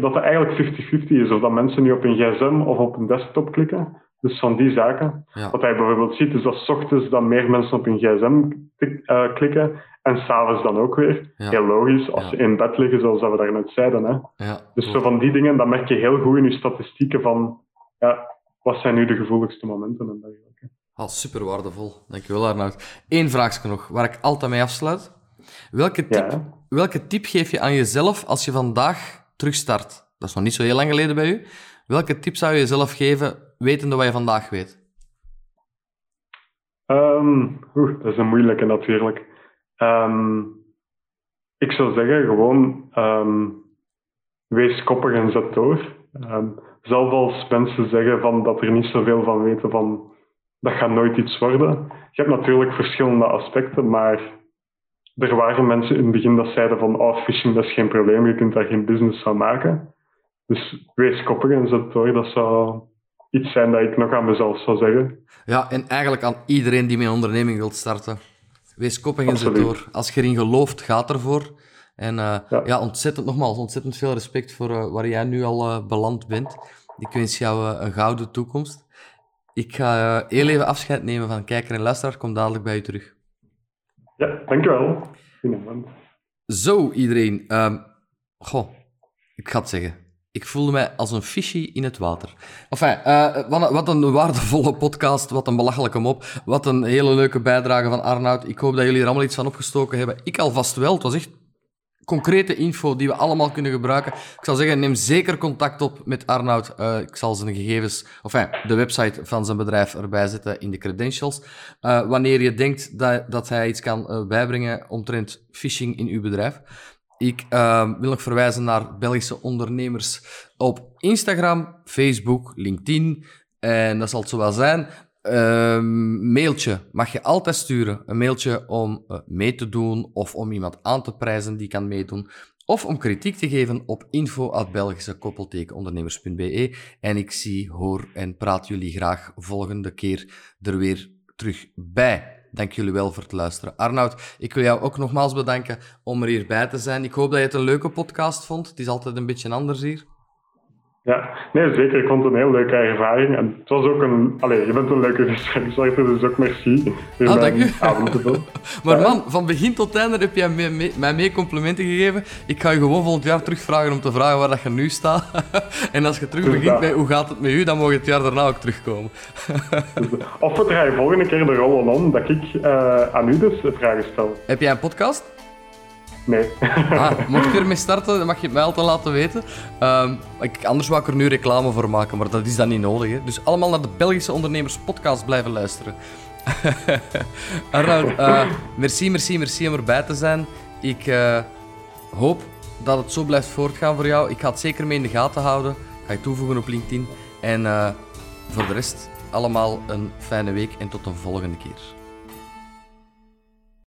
dat het eigenlijk 50-50 is. Of dat mensen nu op een gsm of op een desktop klikken. Dus van die zaken. Ja. Wat hij bijvoorbeeld ziet, is dat s ochtends dan meer mensen op een gsm eh, klikken en s'avonds dan ook weer. Ja. Heel logisch, als Ja. ze in bed liggen, zoals dat we daarnet zeiden. Hè. Dus zo van die dingen, dan merk je heel goed in je statistieken van ja, wat zijn nu de gevoeligste momenten en dergelijke. Ah, super waardevol. Dankjewel, Arnoud. Eén vraagje nog, waar ik altijd mee afsluit. Welke tip, Ja. welke tip geef je aan jezelf als je vandaag terugstart? Dat is nog niet zo heel lang geleden bij u. Welke tip zou je jezelf geven, wetende wat je vandaag weet? Oeh, dat is een moeilijke natuurlijk. Ehm, ik zou zeggen, gewoon ehm, wees koppig en zet door. Zelf als mensen zeggen van dat er niet zoveel van weten van dat gaat nooit iets worden. Je hebt natuurlijk verschillende aspecten, maar er waren mensen in het begin dat zeiden van oh, phishing dat is geen probleem, je kunt daar geen business van maken. Dus wees koppig en zet door. Dat zou iets zijn dat ik nog aan mezelf zou zeggen. Ja, en eigenlijk aan iedereen die met een onderneming wilt starten. Wees koppig en zet door. Als je erin gelooft, gaat ervoor. En eh, ja. Ja. ontzettend, nogmaals, ontzettend veel respect voor eh, waar jij nu al eh, beland bent. Ik wens jou een gouden toekomst. Ik ga eh, heel even afscheid nemen van kijker en luisteraar. Kom dadelijk bij u terug. Ja, dankjewel. Zo, iedereen. Um, goh, ik ga het zeggen. Ik voelde mij als een fishy in het water. Enfin, uh, wat, wat, een waardevolle podcast, wat een belachelijke mop, wat een hele leuke bijdrage van Arnoud. Ik hoop dat jullie er allemaal iets van opgestoken hebben. Ik alvast wel. Het was echt concrete info die we allemaal kunnen gebruiken. Ik zou zeggen, neem zeker contact op met Arnoud. Uh, ik zal zijn gegevens, of de website van zijn bedrijf erbij zetten in de credentials. Uh, wanneer je denkt dat, dat hij iets kan uh, bijbrengen omtrent phishing in uw bedrijf. Ik wil nog verwijzen naar Belgische ondernemers op Instagram, Facebook, LinkedIn. En dat zal het zo wel zijn. Um, mailtje mag je altijd sturen. Een mailtje om uh, mee te doen of om iemand aan te prijzen die kan meedoen. Of om kritiek te geven op info.belgische-ondernemers.be. En ik zie, hoor en praat jullie graag volgende keer er weer terug bij. Dank jullie wel voor het luisteren. Arnoud, ik wil jou ook nogmaals bedanken om er hierbij te zijn. Ik hoop dat je het een leuke podcast vond. Het is altijd een beetje anders hier. Ja, nee, zeker. Ik vond het een heel leuke ervaring. En het was ook een... Allee, je bent een leuke gespreksleider, dus ook merci. Ah, dank u. maar man, van begin tot einde heb jij mij mee complimenten gegeven. Ik ga je gewoon volgend jaar terugvragen om te vragen waar dat je nu staat. en als je terug dus begint met hoe gaat het met u, dan mag je het jaar daarna ook terugkomen. Dus, of we draaien volgende keer de rollen om dat ik uh, aan u dus vragen stel. Heb jij een podcast? Nee. ah, mocht je ermee starten, dan mag je het mij altijd laten weten. Um, ik, anders wou ik er nu reclame voor maken, maar dat is dan niet nodig. Hè. Dus allemaal naar de Belgische Ondernemers Podcast blijven luisteren. Arnoud, uh, merci, merci, merci om erbij te zijn. Ik uh, hoop dat het zo blijft voortgaan voor jou. Ik ga het zeker mee in de gaten houden. Ga je toevoegen op LinkedIn. En uh, voor de rest, allemaal een fijne week en tot een volgende keer.